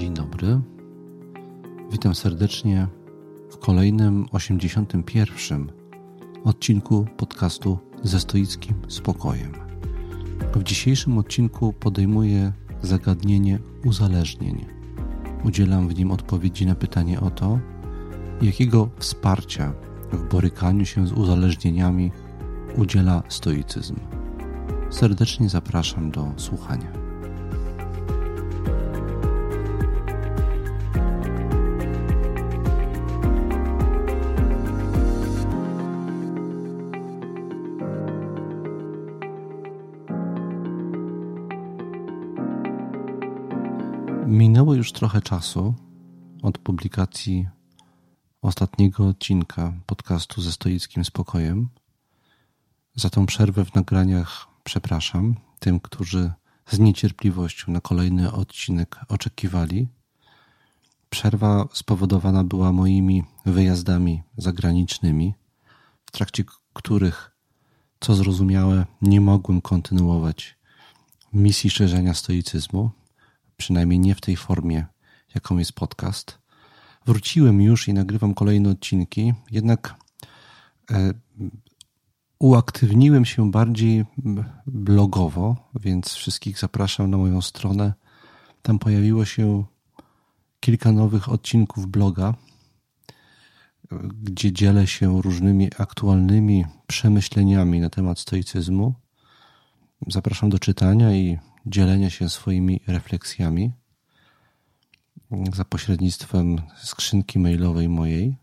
Dzień dobry. Witam serdecznie w kolejnym 81 odcinku podcastu ze stoickim spokojem. W dzisiejszym odcinku podejmuję zagadnienie uzależnień. Udzielam w nim odpowiedzi na pytanie o to, jakiego wsparcia w borykaniu się z uzależnieniami udziela stoicyzm. Serdecznie zapraszam do słuchania. Trochę czasu od publikacji ostatniego odcinka podcastu ze stoickim spokojem. Za tą przerwę w nagraniach przepraszam tym, którzy z niecierpliwością na kolejny odcinek oczekiwali. Przerwa spowodowana była moimi wyjazdami zagranicznymi, w trakcie których, co zrozumiałe, nie mogłem kontynuować misji szerzenia stoicyzmu przynajmniej nie w tej formie, jaką jest podcast. Wróciłem już i nagrywam kolejne odcinki, jednak e, uaktywniłem się bardziej blogowo, więc wszystkich zapraszam na moją stronę. Tam pojawiło się kilka nowych odcinków bloga, gdzie dzielę się różnymi aktualnymi przemyśleniami na temat stoicyzmu. Zapraszam do czytania i dzielenia się swoimi refleksjami za pośrednictwem skrzynki mailowej mojej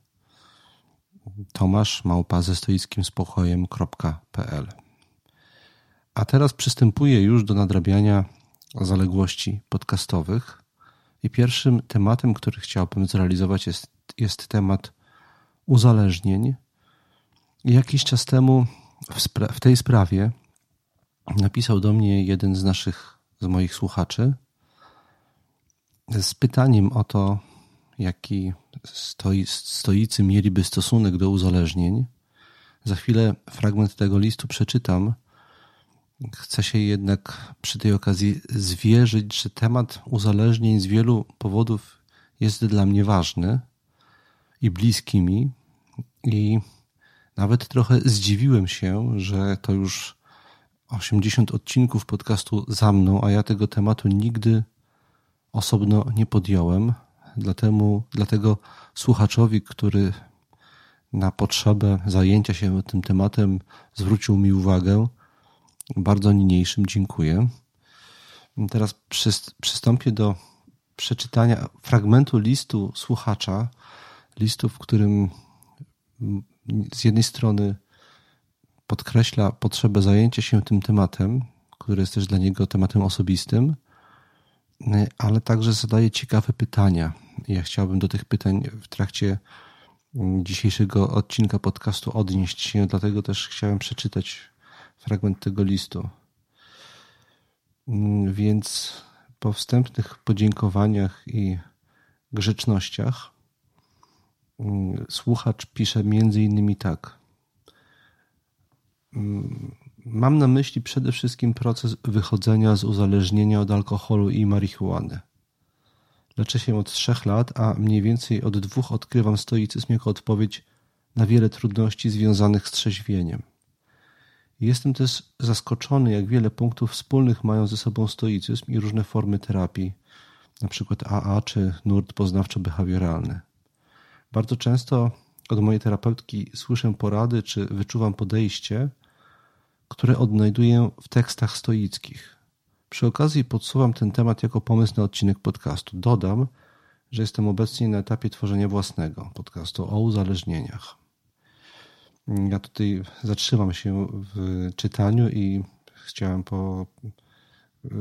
tomasz małpa ze stoickim spokojem.pl A teraz przystępuję już do nadrabiania zaległości podcastowych i pierwszym tematem, który chciałbym zrealizować jest, jest temat uzależnień. Jakiś czas temu w, w tej sprawie napisał do mnie jeden z naszych, z moich słuchaczy z pytaniem o to, jaki stoi, stoicy mieliby stosunek do uzależnień. Za chwilę fragment tego listu przeczytam. Chcę się jednak przy tej okazji zwierzyć, że temat uzależnień z wielu powodów jest dla mnie ważny i bliski mi. I nawet trochę zdziwiłem się, że to już 80 odcinków podcastu za mną, a ja tego tematu nigdy osobno nie podjąłem. Dlatego, dlatego słuchaczowi, który na potrzebę zajęcia się tym tematem zwrócił mi uwagę, bardzo niniejszym dziękuję. Teraz przystąpię do przeczytania fragmentu listu słuchacza, listu, w którym z jednej strony podkreśla potrzebę zajęcia się tym tematem, który jest też dla niego tematem osobistym, ale także zadaje ciekawe pytania. Ja chciałbym do tych pytań w trakcie dzisiejszego odcinka podcastu odnieść się, dlatego też chciałem przeczytać fragment tego listu. Więc po wstępnych podziękowaniach i grzecznościach słuchacz pisze między innymi tak. Mam na myśli przede wszystkim proces wychodzenia z uzależnienia od alkoholu i marihuany. Leczę się od trzech lat, a mniej więcej od dwóch odkrywam stoicyzm jako odpowiedź na wiele trudności związanych z trzeźwieniem. Jestem też zaskoczony, jak wiele punktów wspólnych mają ze sobą stoicyzm i różne formy terapii, np. AA czy nurt poznawczo-behawioralny. Bardzo często od mojej terapeutki słyszę porady czy wyczuwam podejście, które odnajduję w tekstach stoickich. Przy okazji podsuwam ten temat jako pomysł na odcinek podcastu. Dodam, że jestem obecnie na etapie tworzenia własnego podcastu o uzależnieniach. Ja tutaj zatrzymam się w czytaniu i chciałem po,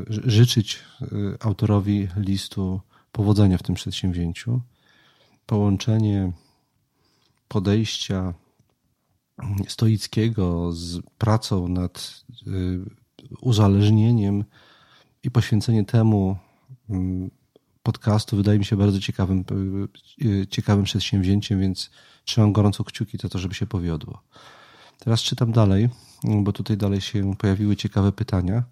życzyć y, autorowi listu powodzenia w tym przedsięwzięciu. Połączenie podejścia stoickiego z pracą nad y, uzależnieniem i poświęcenie temu mm, podcastu wydaje mi się bardzo ciekawym, y, y, ciekawym przedsięwzięciem, więc trzymam gorąco kciuki za to, żeby się powiodło. Teraz czytam dalej, bo tutaj dalej się pojawiły ciekawe pytania.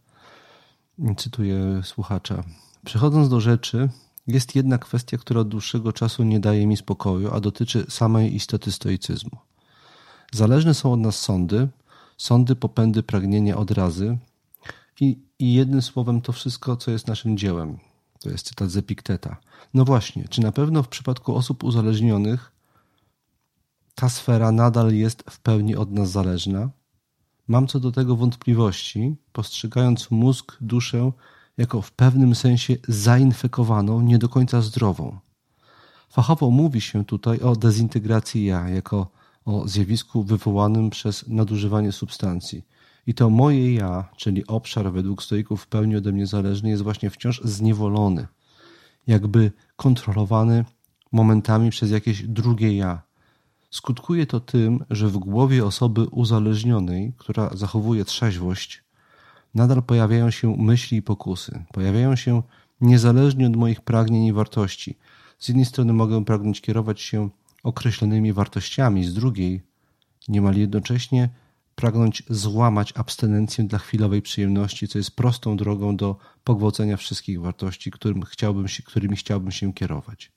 Cytuję słuchacza. Przechodząc do rzeczy, Jest jedna kwestia, która od dłuższego czasu nie daje mi spokoju, a dotyczy samej istoty stoicyzmu. Zależne są od nas sądy, sądy, popędy, pragnienia, odrazy i, i jednym słowem to wszystko, co jest naszym dziełem. To jest cytat z Epikteta. No właśnie, czy na pewno w przypadku osób uzależnionych ta sfera nadal jest w pełni od nas zależna? Mam co do tego wątpliwości, postrzegając mózg, duszę jako w pewnym sensie zainfekowaną, nie do końca zdrową. Fachowo mówi się tutaj o dezintegracji ja, jako o zjawisku wywołanym przez nadużywanie substancji. I to moje ja, czyli obszar według stoików w pełni ode mnie zależny, jest właśnie wciąż zniewolony, jakby kontrolowany momentami przez jakieś drugie ja. Skutkuje to tym, że w głowie osoby uzależnionej, która zachowuje trzeźwość, nadal pojawiają się myśli i pokusy. Pojawiają się niezależnie od moich pragnień i wartości. Z jednej strony mogę pragnąć kierować się określonymi wartościami, z drugiej niemal jednocześnie pragnąć złamać abstynencję dla chwilowej przyjemności, co jest prostą drogą do pogwałcenia wszystkich wartości, którym chciałbym się, którymi chciałbym się kierować.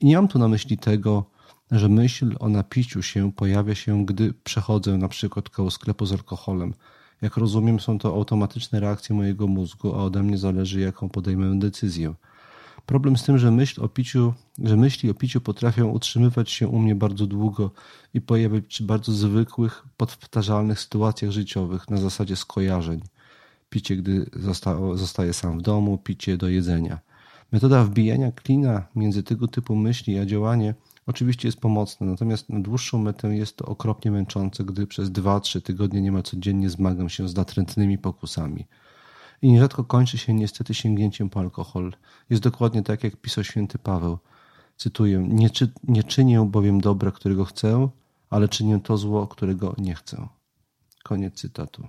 I nie mam tu na myśli tego, że myśl o napiciu się pojawia się, gdy przechodzę na przykład koło sklepu z alkoholem. Jak rozumiem, są to automatyczne reakcje mojego mózgu, a ode mnie zależy, jaką podejmę decyzję. Problem z tym, że, myśl o piciu, że myśli o piciu potrafią utrzymywać się u mnie bardzo długo i pojawiać przy bardzo zwykłych, podwtarzalnych sytuacjach życiowych na zasadzie skojarzeń. Picie, gdy zosta zostaje sam w domu, picie do jedzenia. Metoda wbijania klina między tego typu myśli a działanie oczywiście jest pomocna, natomiast na dłuższą metę jest to okropnie męczące, gdy przez 2-3 tygodnie niemal codziennie zmagam się z natrętnymi pokusami i nierzadko kończy się niestety sięgnięciem po alkohol. Jest dokładnie tak, jak pisał święty Paweł. Cytuję: Nie, czy, nie czynię bowiem dobra, którego chcę, ale czynię to zło, którego nie chcę. Koniec cytatu.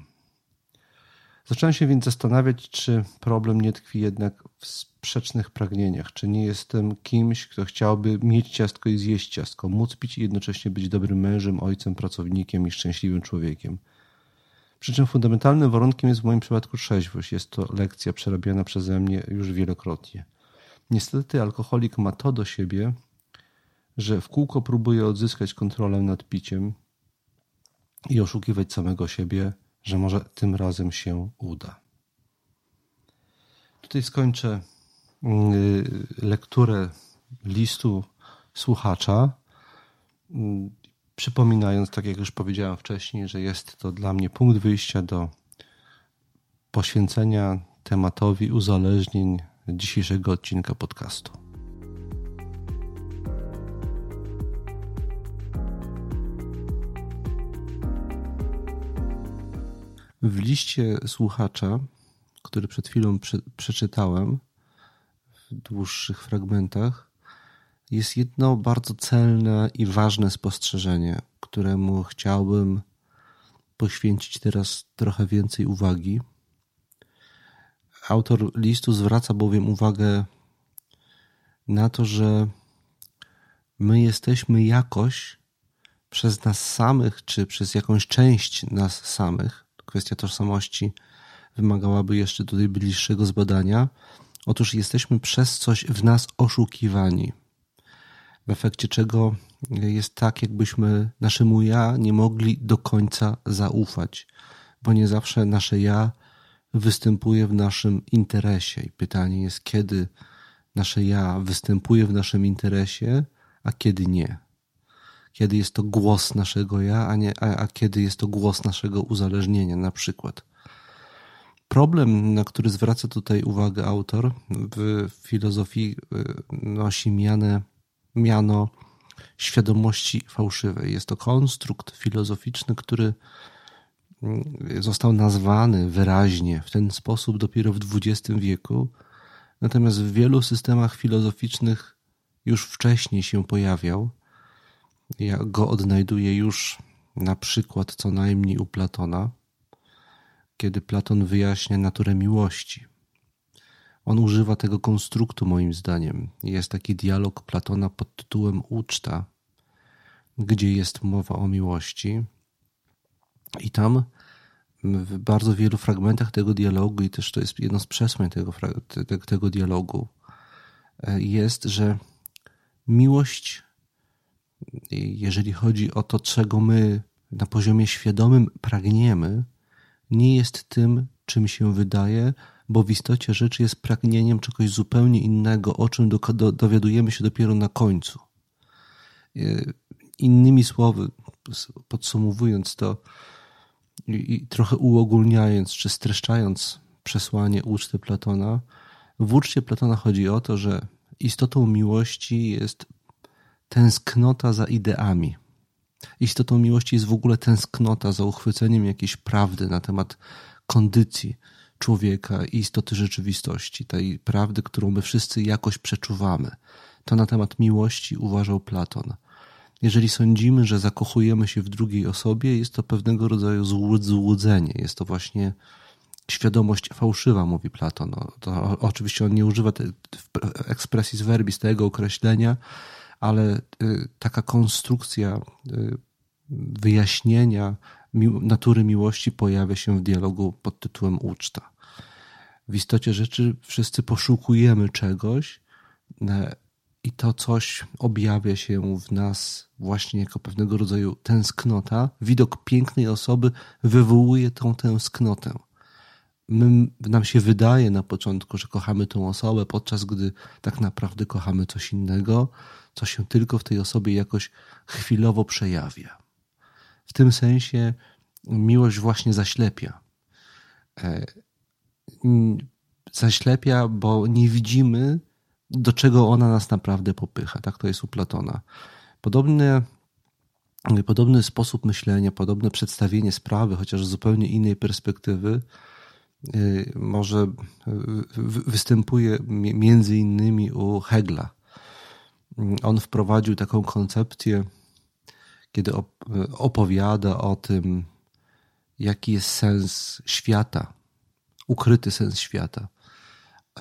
Zacząłem się więc zastanawiać, czy problem nie tkwi jednak w sprzecznych pragnieniach, czy nie jestem kimś, kto chciałby mieć ciastko i zjeść ciastko, móc pić i jednocześnie być dobrym mężem, ojcem, pracownikiem i szczęśliwym człowiekiem. Przy czym fundamentalnym warunkiem jest w moim przypadku trzeźwość. Jest to lekcja przerabiana przeze mnie już wielokrotnie. Niestety alkoholik ma to do siebie, że w kółko próbuje odzyskać kontrolę nad piciem i oszukiwać samego siebie, że może tym razem się uda. Tutaj skończę mm, lekturę listu słuchacza Przypominając, tak jak już powiedziałem wcześniej, że jest to dla mnie punkt wyjścia do poświęcenia tematowi uzależnień dzisiejszego odcinka podcastu. W liście słuchacza, który przed chwilą prze, przeczytałem w dłuższych fragmentach, jest jedno bardzo celne i ważne spostrzeżenie, któremu chciałbym poświęcić teraz trochę więcej uwagi. Autor listu zwraca bowiem uwagę na to, że my jesteśmy jakoś przez nas samych, czy przez jakąś część nas samych, kwestia tożsamości wymagałaby jeszcze tutaj bliższego zbadania. Otóż jesteśmy przez coś w nas oszukiwani w efekcie czego jest tak, jakbyśmy naszemu ja nie mogli do końca zaufać, bo nie zawsze nasze ja występuje w naszym interesie. I pytanie jest, kiedy nasze ja występuje w naszym interesie, a kiedy nie. Kiedy jest to głos naszego ja, a, nie, a, a kiedy jest to głos naszego uzależnienia, na przykład. Problem, na który zwraca tutaj uwagę autor, w filozofii y, nosi mianę miano świadomości fałszywej. Jest to konstrukt filozoficzny, który mm, został nazwany wyraźnie w ten sposób dopiero w XX wieku, natomiast w wielu systemach filozoficznych już wcześniej się pojawiał. Ja go odnajduję już na przykład co najmniej u Platona, kiedy Platon wyjaśnia naturę miłości. On używa tego konstruktu, moim zdaniem. Jest taki dialog Platona pod tytułem Uczta, gdzie jest mowa o miłości. I tam w bardzo wielu fragmentach tego dialogu, i też to jest jedno z przesłań tego, tego dialogu, jest, że miłość, jeżeli chodzi o to, czego my na poziomie świadomym pragniemy, nie jest tym, czym się wydaje, bo w istocie rzeczy jest pragnieniem czegoś zupełnie innego, o czym do, do, dowiadujemy się dopiero na końcu. E, innymi słowy, podsumowując to i, i trochę uogólniając czy streszczając przesłanie uczty Platona, w uczcie Platona chodzi o to, że istotą miłości jest tęsknota za ideami. Istotą miłości jest w ogóle tęsknota za uchwyceniem jakiejś prawdy na temat kondycji człowieka i istoty rzeczywistości, tej prawdy, którą my wszyscy jakoś przeczuwamy. To na temat miłości uważał Platon. Jeżeli sądzimy, że zakochujemy się w drugiej osobie, jest to pewnego rodzaju złudzenie. Jest to właśnie świadomość fałszywa, mówi Platon. To oczywiście on nie używa te, ekspresji z verbis tego określenia, ale y, taka konstrukcja y, wyjaśnienia natury miłości pojawia się w dialogu pod tytułem uczta. W istocie rzeczy wszyscy poszukujemy czegoś i to coś objawia się w nas właśnie jako pewnego rodzaju tęsknota. Widok pięknej osoby wywołuje tą tęsknotę. My, nam się wydaje na początku, że kochamy tą osobę, podczas gdy tak naprawdę kochamy coś innego, co się tylko w tej osobie jakoś chwilowo przejawia. W tym sensie miłość właśnie zaślepia. E, zaślepia, bo nie widzimy, do czego ona nas naprawdę popycha. Tak to jest u Platona. Podobny, podobny sposób myślenia, podobne przedstawienie sprawy, chociaż z zupełnie innej perspektywy, y, może występuje między innymi u Hegla. On wprowadził taką koncepcję, kiedy opowiada o tym, jaki jest sens świata, ukryty sens świata.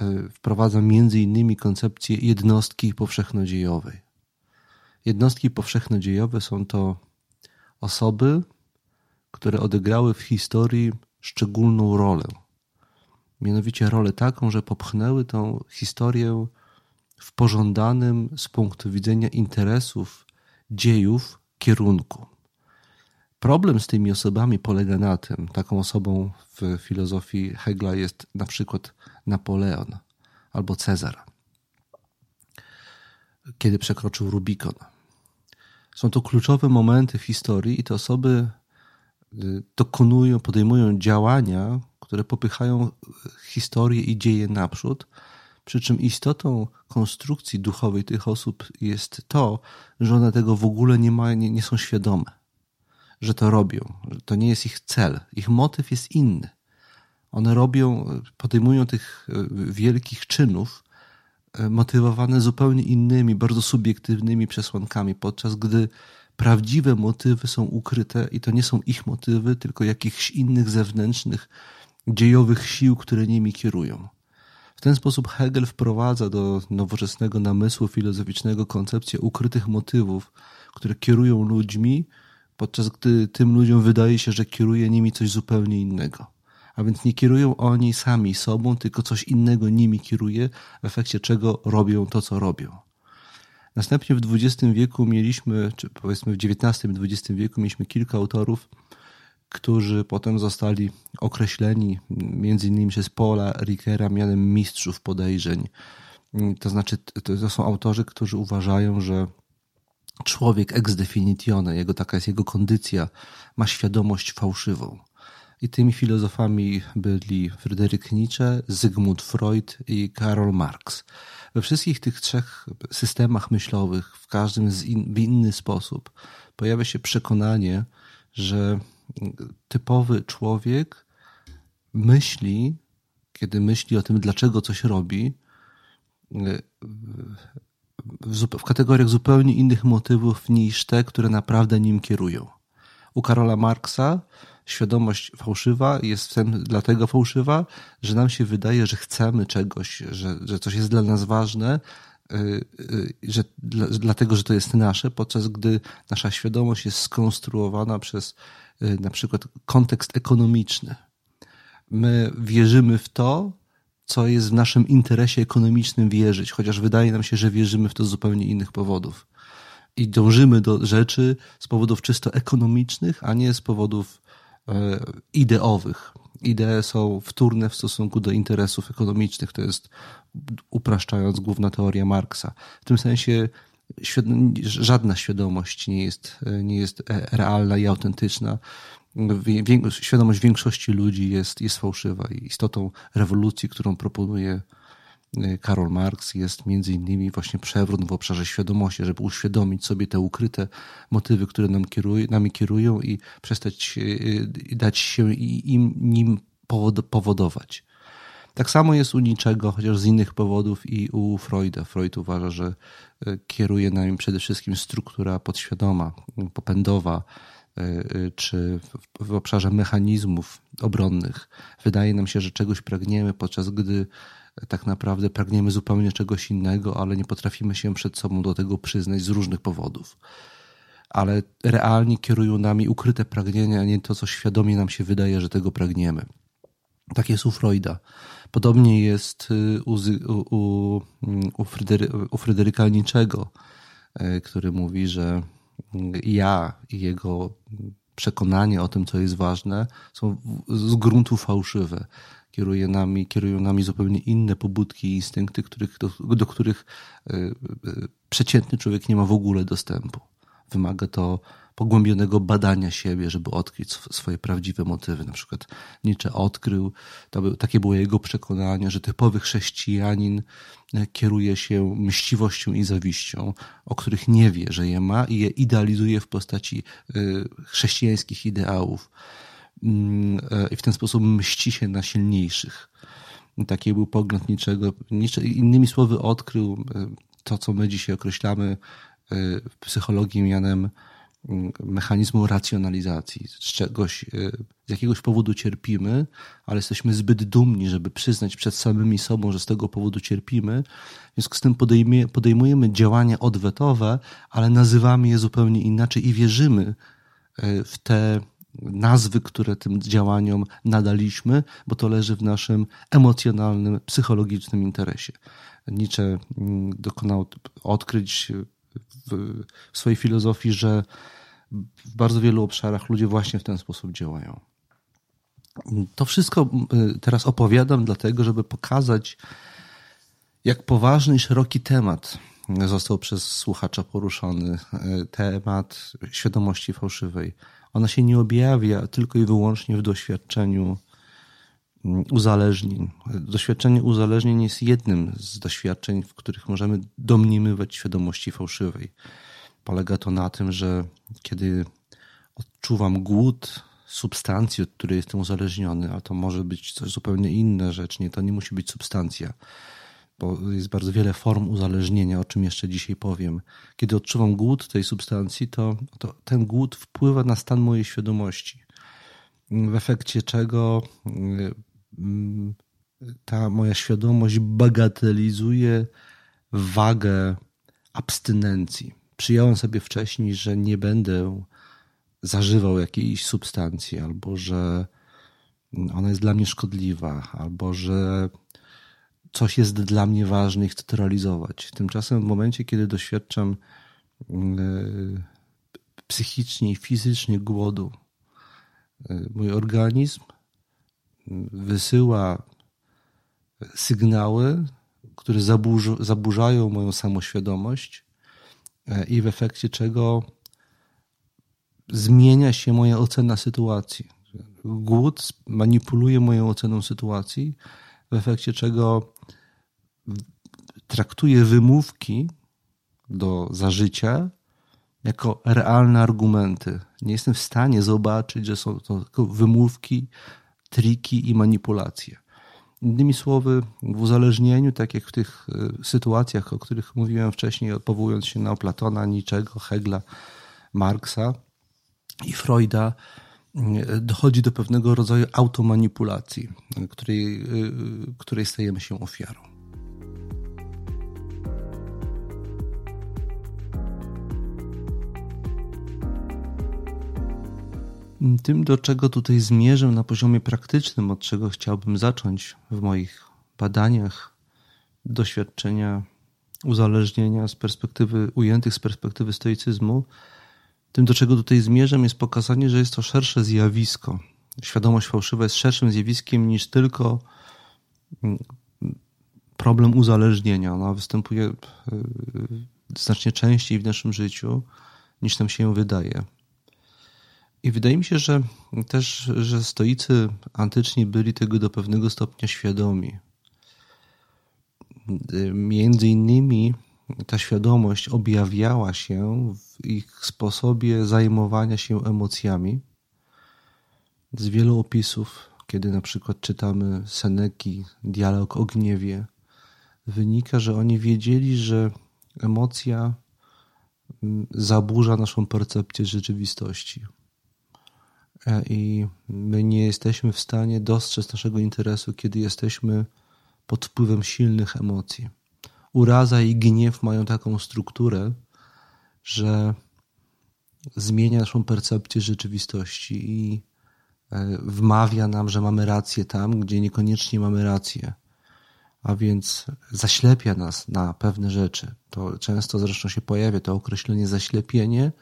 E, wprowadza między innymi koncepcję jednostki powszechnodziejowej. Jednostki powszechnodziejowe są to osoby, które odegrały w historii szczególną rolę. Mianowicie rolę taką, że popchnęły tą historię w pożądanym z punktu widzenia interesów dziejów kierunku. Problem z tymi osobami polega na tym, taką osobą w filozofii Hegla jest na przykład Napoleon albo Cezar, kiedy przekroczył Rubikon. Są to kluczowe momenty w historii i te osoby y, dokonują, podejmują działania, które popychają historię i dzieje naprzód, przy czym istotą konstrukcji duchowej tych osób jest to, że one tego w ogóle nie, mają, nie, nie są świadome że to robią. To nie jest ich cel. Ich motyw jest inny. One robią, podejmują tych e, wielkich czynów e, motywowane zupełnie innymi, bardzo subiektywnymi przesłankami, podczas gdy prawdziwe motywy są ukryte i to nie są ich motywy, tylko jakichś innych zewnętrznych, dziejowych sił, które nimi kierują. W ten sposób Hegel wprowadza do nowoczesnego namysłu filozoficznego koncepcję ukrytych motywów, które kierują ludźmi, podczas gdy tym ludziom wydaje się, że kieruje nimi coś zupełnie innego. A więc nie kierują oni sami sobą, tylko coś innego nimi kieruje, w efekcie czego robią to, co robią. Następnie w XX wieku mieliśmy, czy powiedzmy w XIX i XX wieku mieliśmy kilka autorów, którzy potem zostali określeni między innymi przez Paula Rickera mianem mistrzów podejrzeń. To znaczy, to są autorzy, którzy uważają, że człowiek ex definitione, jego taka jest jego kondycja, ma świadomość fałszywą. I tymi filozofami byli Fryderyk Nietzsche, Zygmunt Freud i Karol Marx. We wszystkich tych trzech systemach myślowych, w każdym in, w inny sposób, pojawia się przekonanie, że typowy człowiek myśli, kiedy myśli o tym, dlaczego coś robi, w, w kategoriach zupełnie innych motywów niż te, które naprawdę nim kierują. U Karola Marksa świadomość fałszywa jest tym dlatego fałszywa, że nam się wydaje, że chcemy czegoś, że, że coś jest dla nas ważne, yy, yy, że dla, dlatego, że to jest nasze, podczas gdy nasza świadomość jest skonstruowana przez na przykład kontekst ekonomiczny. My wierzymy w to, co jest w naszym interesie ekonomicznym wierzyć, chociaż wydaje nam się, że wierzymy w to z zupełnie innych powodów. I dążymy do rzeczy z powodów czysto ekonomicznych, a nie z powodów e, ideowych. Idee są wtórne w stosunku do interesów ekonomicznych. To jest, upraszczając, główna teoria Marksa. W tym sensie żadna świadomość nie jest, nie jest realna i autentyczna. Świadomość większości ludzi jest, jest fałszywa i istotą rewolucji, którą proponuje y, Karol Marx jest między innymi właśnie przewrót w obszarze świadomości, żeby uświadomić sobie te ukryte motywy, które nam kieruje, nami kierują i przestać y, y, dać się im nim powodować. Tak samo jest u niczego, chociaż z innych powodów i u Freuda. Freud uważa, że e, kieruje nami przede wszystkim struktura podświadoma, popędowa, e, e, czy w obszarze mechanizmów obronnych. Wydaje nam się, że czegoś pragniemy, podczas gdy tak naprawdę pragniemy zupełnie czegoś innego, ale nie potrafimy się przed sobą do tego przyznać z różnych powodów. Ale realnie kierują nami ukryte pragnienia, a nie to, co świadomie nam się wydaje, że tego pragniemy. Tak jest u Freuda. Podobnie jest y, u, u, u, u Fryderyka Niczego, y, który mówi, że ja i jego przekonanie o tym, co jest ważne, są z gruntu fałszywe. Kieruje nami, kierują nami zupełnie inne pobudki i instynkty, których, do, do których y, przeciętny człowiek nie ma w ogóle dostępu. Wymaga to pogłębionego badania siebie, żeby odkryć swoje prawdziwe motywy. Na przykład Nietzsche odkrył, był, takie było jego przekonanie, że typowy chrześcijanin e, kieruje się mściwością i zawiścią, o których nie wie, że je ma i je idealizuje w postaci e, chrześcijańskich ideałów. Mm, e, I w ten sposób mści się na silniejszych. Taki był pogląd niczego. Innymi słowy, odkrył to, co my dzisiaj określamy psychologii mianem mechanizmu racjonalizacji. Z czegoś, y, z jakiegoś powodu cierpimy, ale jesteśmy zbyt dumni, żeby przyznać przed samymi sobą, że z tego powodu cierpimy. W związku z tym podejmie, podejmujemy działania odwetowe, ale nazywamy je zupełnie inaczej i wierzymy y, w te nazwy, które tym działaniom nadaliśmy, bo to leży w naszym emocjonalnym, psychologicznym interesie. Nietzsche mm, dokonał odkryć w swojej filozofii, że w bardzo wielu obszarach ludzie właśnie w ten sposób działają. To wszystko y, teraz opowiadam dlatego, żeby pokazać, jak poważny i szeroki temat został przez słuchacza poruszony. Y, temat świadomości fałszywej. Ona się nie objawia tylko i wyłącznie w doświadczeniu uzależnień. Doświadczenie uzależnień jest jednym z doświadczeń, w których możemy domniemywać świadomości fałszywej. Polega to na tym, że kiedy odczuwam głód substancji, od której jestem uzależniony, a to może być coś zupełnie inne rzecz, nie, to nie musi być substancja, bo jest bardzo wiele form uzależnienia, o czym jeszcze dzisiaj powiem. Kiedy odczuwam głód tej substancji, to, to ten głód wpływa na stan mojej świadomości, w efekcie czego mm, ta moja świadomość bagatelizuje wagę abstynencji przyjąłem sobie wcześniej, że nie będę zażywał jakiejś substancji, albo że ona jest dla mnie szkodliwa, albo że coś jest dla mnie ważne i chcę to realizować. Tymczasem w momencie, kiedy doświadczam e, psychicznie i fizycznie głodu, e, mój organizm wysyła sygnały, które zaburzają moją samoświadomość E, i w efekcie czego zmienia się moja ocena sytuacji. Głód manipuluje moją oceną sytuacji, w efekcie czego traktuję wymówki do zażycia jako realne argumenty. Nie jestem w stanie zobaczyć, że są to tylko wymówki, triki i manipulacje. Innymi słowy, w uzależnieniu, tak jak w tych e, sytuacjach, o których mówiłem wcześniej, powołując się na Platona, Niczego, Hegla, Marksa i Freuda, e, dochodzi do pewnego rodzaju automanipulacji, której, e, której stajemy się ofiarą. Tym, do czego tutaj zmierzę na poziomie praktycznym, od czego chciałbym zacząć w moich badaniach doświadczenia uzależnienia z perspektywy, ujętych z perspektywy stoicyzmu, tym, do czego tutaj zmierzam, jest pokazanie, że jest to szersze zjawisko. Świadomość fałszywa jest szerszym zjawiskiem niż tylko mm, problem uzależnienia. Ona występuje e, znacznie częściej w naszym życiu niż nam się wydaje. I wydaje mi się, że też, że stoicy antyczni byli tego do pewnego stopnia świadomi. Między innymi ta świadomość objawiała się w ich sposobie zajmowania się emocjami. Z wielu opisów, kiedy na przykład czytamy Seneki, dialog o gniewie, wynika, że oni wiedzieli, że emocja mm, zaburza naszą percepcję rzeczywistości. I my nie jesteśmy w stanie dostrzec naszego interesu, kiedy jesteśmy pod wpływem silnych emocji. Uraza i gniew mają taką strukturę, że zmienia naszą percepcję rzeczywistości i e, wmawia nam, że mamy rację tam, gdzie niekoniecznie mamy rację. A więc zaślepia nas na pewne rzeczy. To często zresztą się pojawia to określenie zaślepienie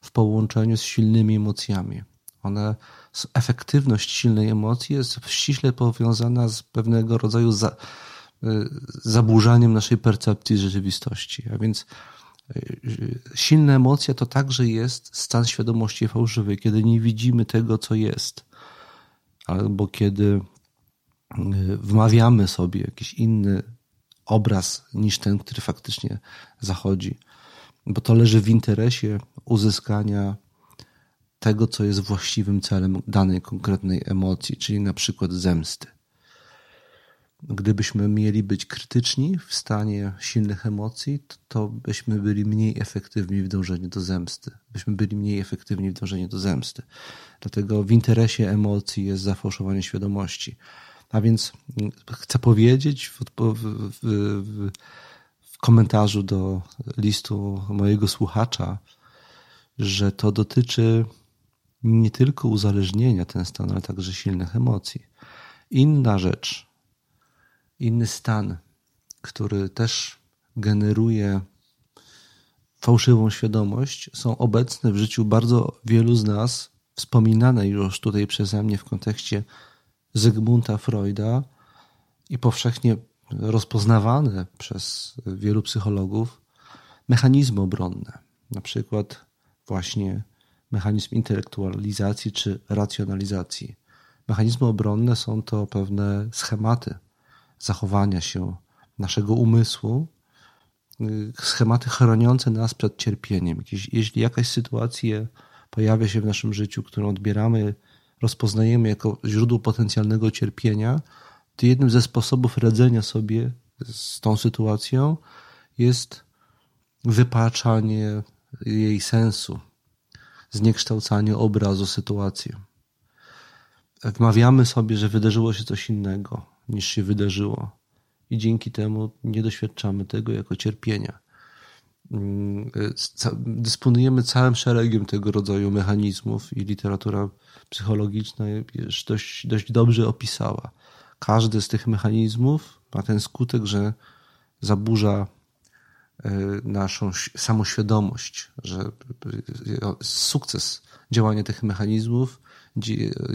w połączeniu z silnymi emocjami. One, efektywność silnej emocji jest ściśle powiązana z pewnego rodzaju za, y, zaburzaniem naszej percepcji rzeczywistości. A więc y, silna emocja to także jest stan świadomości fałszywej, kiedy nie widzimy tego, co jest, albo kiedy y, wmawiamy sobie jakiś inny obraz niż ten, który faktycznie zachodzi, bo to leży w interesie uzyskania tego, co jest właściwym celem danej konkretnej emocji, czyli na przykład zemsty. Gdybyśmy mieli być krytyczni w stanie silnych emocji, to byśmy byli mniej efektywni w dążeniu do zemsty. Byśmy byli mniej efektywni w dążeniu do zemsty. Dlatego w interesie emocji jest zafałszowanie świadomości. A więc chcę powiedzieć w, w, w, w komentarzu do listu mojego słuchacza, że to dotyczy nie tylko uzależnienia ten stan, ale także silnych emocji. Inna rzecz, inny stan, który też generuje fałszywą świadomość, są obecne w życiu bardzo wielu z nas, wspominane już tutaj przeze mnie w kontekście Zygmunta Freuda i powszechnie rozpoznawane przez wielu psychologów mechanizmy obronne. Na przykład właśnie mechanizm intelektualizacji czy racjonalizacji. Mechanizmy obronne są to pewne schematy zachowania się naszego umysłu, y, schematy chroniące nas przed cierpieniem. Jeśli jakaś sytuacja pojawia się w naszym życiu, którą odbieramy, rozpoznajemy jako źródło potencjalnego cierpienia, to jednym ze sposobów radzenia sobie z tą sytuacją jest wypaczanie jej sensu, zniekształcanie obrazu sytuacji. Wmawiamy sobie, że wydarzyło się coś innego niż się wydarzyło, i dzięki temu nie doświadczamy tego jako cierpienia. Mm, dysponujemy całym szeregiem tego rodzaju mechanizmów, i literatura psychologiczna już dość, dość dobrze opisała. Każdy z tych mechanizmów ma ten skutek, że zaburza naszą samoświadomość, że sukces działania tych mechanizmów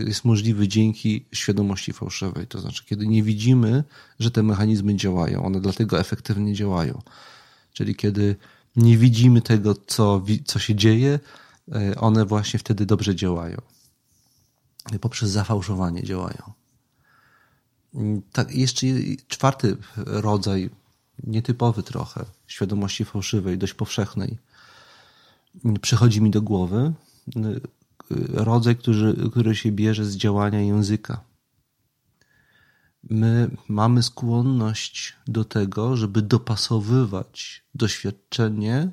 jest możliwy dzięki świadomości fałszywej. To znaczy, kiedy nie widzimy, że te mechanizmy działają, one dlatego efektywnie działają. Czyli kiedy nie widzimy tego, co, co się dzieje, e, one właśnie wtedy dobrze działają. Poprzez zafałszowanie działają. Tak, jeszcze czwarty rodzaj nietypowy trochę, świadomości fałszywej, dość powszechnej, przychodzi mi do głowy rodzaj, który, który się bierze z działania języka. My mamy skłonność do tego, żeby dopasowywać doświadczenie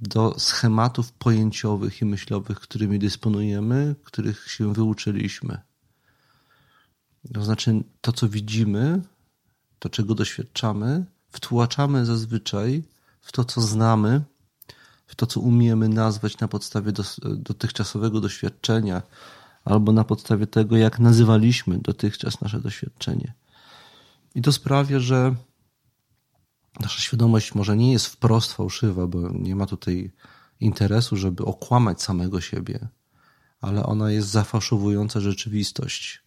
do schematów pojęciowych i myślowych, którymi dysponujemy, których się wyuczyliśmy. To znaczy, to co widzimy, to czego doświadczamy, wtłaczamy zazwyczaj w to, co znamy, w to, co umiemy nazwać na podstawie dotychczasowego doświadczenia, albo na podstawie tego, jak nazywaliśmy dotychczas nasze doświadczenie. I to sprawia, że nasza świadomość może nie jest wprost fałszywa, bo nie ma tutaj interesu, żeby okłamać samego siebie, ale ona jest zafałszowująca rzeczywistość,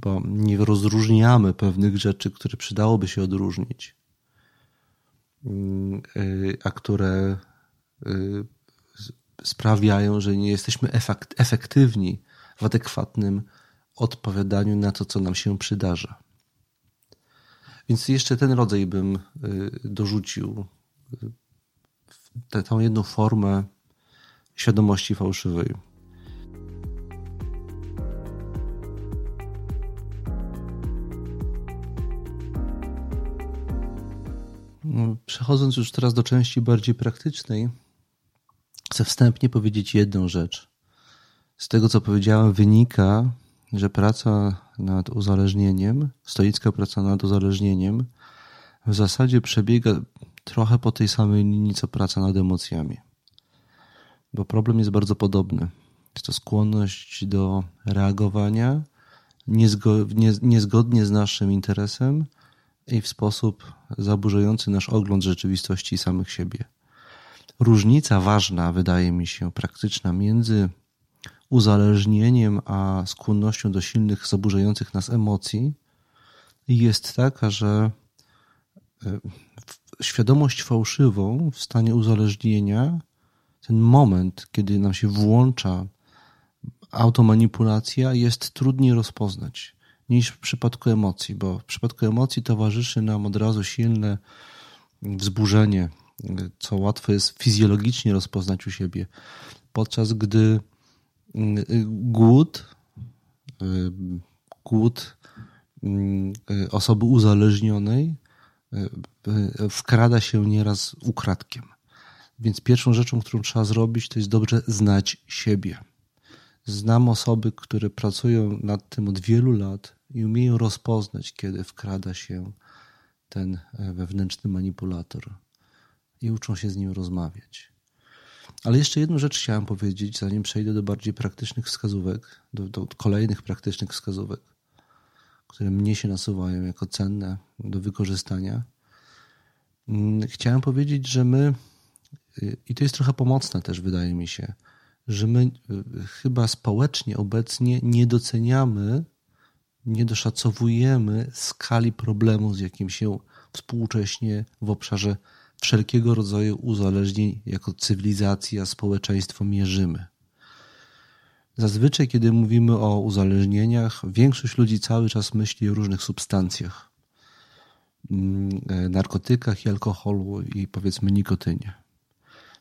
bo nie rozróżniamy pewnych rzeczy, które przydałoby się odróżnić, y, a które y, sprawiają, że nie jesteśmy efektywni w adekwatnym odpowiadaniu na to, co nam się przydarza. Więc jeszcze ten rodzaj bym y, dorzucił, tę, jedną formę świadomości fałszywej. Przechodząc już teraz do części bardziej praktycznej, chcę wstępnie powiedzieć jedną rzecz. Z tego, co powiedziałem, wynika, że praca nad uzależnieniem, stoicka praca nad uzależnieniem, w zasadzie przebiega trochę po tej samej linii, co praca nad emocjami. Bo problem jest bardzo podobny. Jest to skłonność do reagowania niezgodnie z naszym interesem i w sposób zaburzający nasz ogląd rzeczywistości i samych siebie. Różnica ważna, wydaje mi się, praktyczna między uzależnieniem a skłonnością do silnych, zaburzających nas emocji jest taka, że e, świadomość fałszywą w stanie uzależnienia, ten moment, kiedy nam się włącza automanipulacja, jest trudniej rozpoznać niż w przypadku emocji, bo w przypadku emocji towarzyszy nam od razu silne wzburzenie, co łatwo jest fizjologicznie rozpoznać u siebie. Podczas gdy mm, głód, y, głód y, osoby uzależnionej y, wkrada się nieraz ukradkiem. Więc pierwszą rzeczą, którą trzeba zrobić, to jest dobrze znać siebie. Znam osoby, które pracują nad tym od wielu lat i umieją rozpoznać, kiedy wkrada się ten e, wewnętrzny manipulator i uczą się z nim rozmawiać. Ale jeszcze jedną rzecz chciałem powiedzieć, zanim przejdę do bardziej praktycznych wskazówek, do, do kolejnych praktycznych wskazówek, które mnie się nasuwają jako cenne do wykorzystania. Mm, chciałem powiedzieć, że my, i to jest trochę pomocne też, wydaje mi się, że my y, chyba społecznie obecnie nie doceniamy, nie doszacowujemy skali problemu, z jakim się współcześnie w obszarze wszelkiego rodzaju uzależnień jako cywilizacja, społeczeństwo mierzymy. Zazwyczaj, kiedy mówimy o uzależnieniach, większość ludzi cały czas myśli o różnych substancjach, mm, e, narkotykach i alkoholu i powiedzmy nikotynie.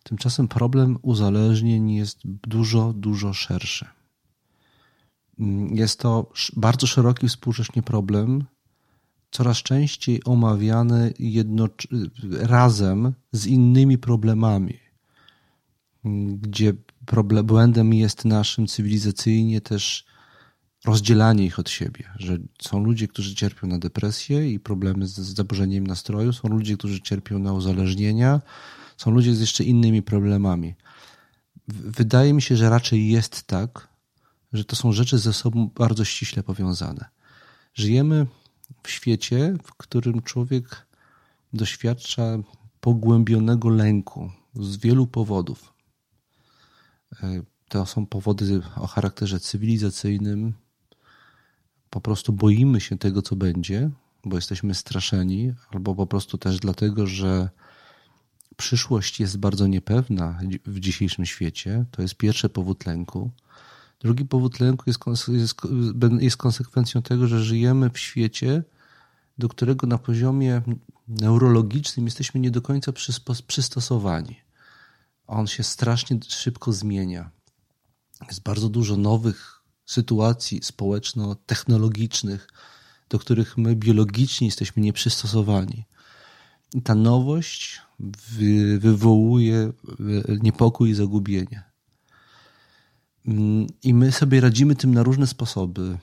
Tymczasem problem uzależnień jest dużo, dużo szerszy. Mm, jest to bardzo szeroki współcześnie problem, coraz częściej omawiany jedno, razem z innymi problemami, mm, gdzie problem, błędem jest naszym cywilizacyjnie też rozdzielanie ich od siebie, że są ludzie, którzy cierpią na depresję i problemy z zaburzeniem nastroju, są ludzie, którzy cierpią na uzależnienia, są ludzie z jeszcze innymi problemami. Wydaje mi się, że raczej jest tak, że to są rzeczy ze sobą bardzo ściśle powiązane. Żyjemy w świecie, w którym człowiek doświadcza pogłębionego lęku z wielu powodów. E, to są powody o charakterze cywilizacyjnym. Po prostu boimy się tego, co będzie, bo jesteśmy straszeni, albo po prostu też dlatego, że przyszłość jest bardzo niepewna w dzisiejszym świecie. To jest pierwszy powód lęku. Drugi powód lęku jest, jest, jest konsekwencją tego, że żyjemy w świecie, do którego na poziomie neurologicznym jesteśmy nie do końca przystosowani. On się strasznie szybko zmienia. Jest bardzo dużo nowych sytuacji społeczno-technologicznych, do których my biologicznie jesteśmy nieprzystosowani. I ta nowość wywołuje niepokój i zagubienie. I my sobie radzimy tym na różne sposoby,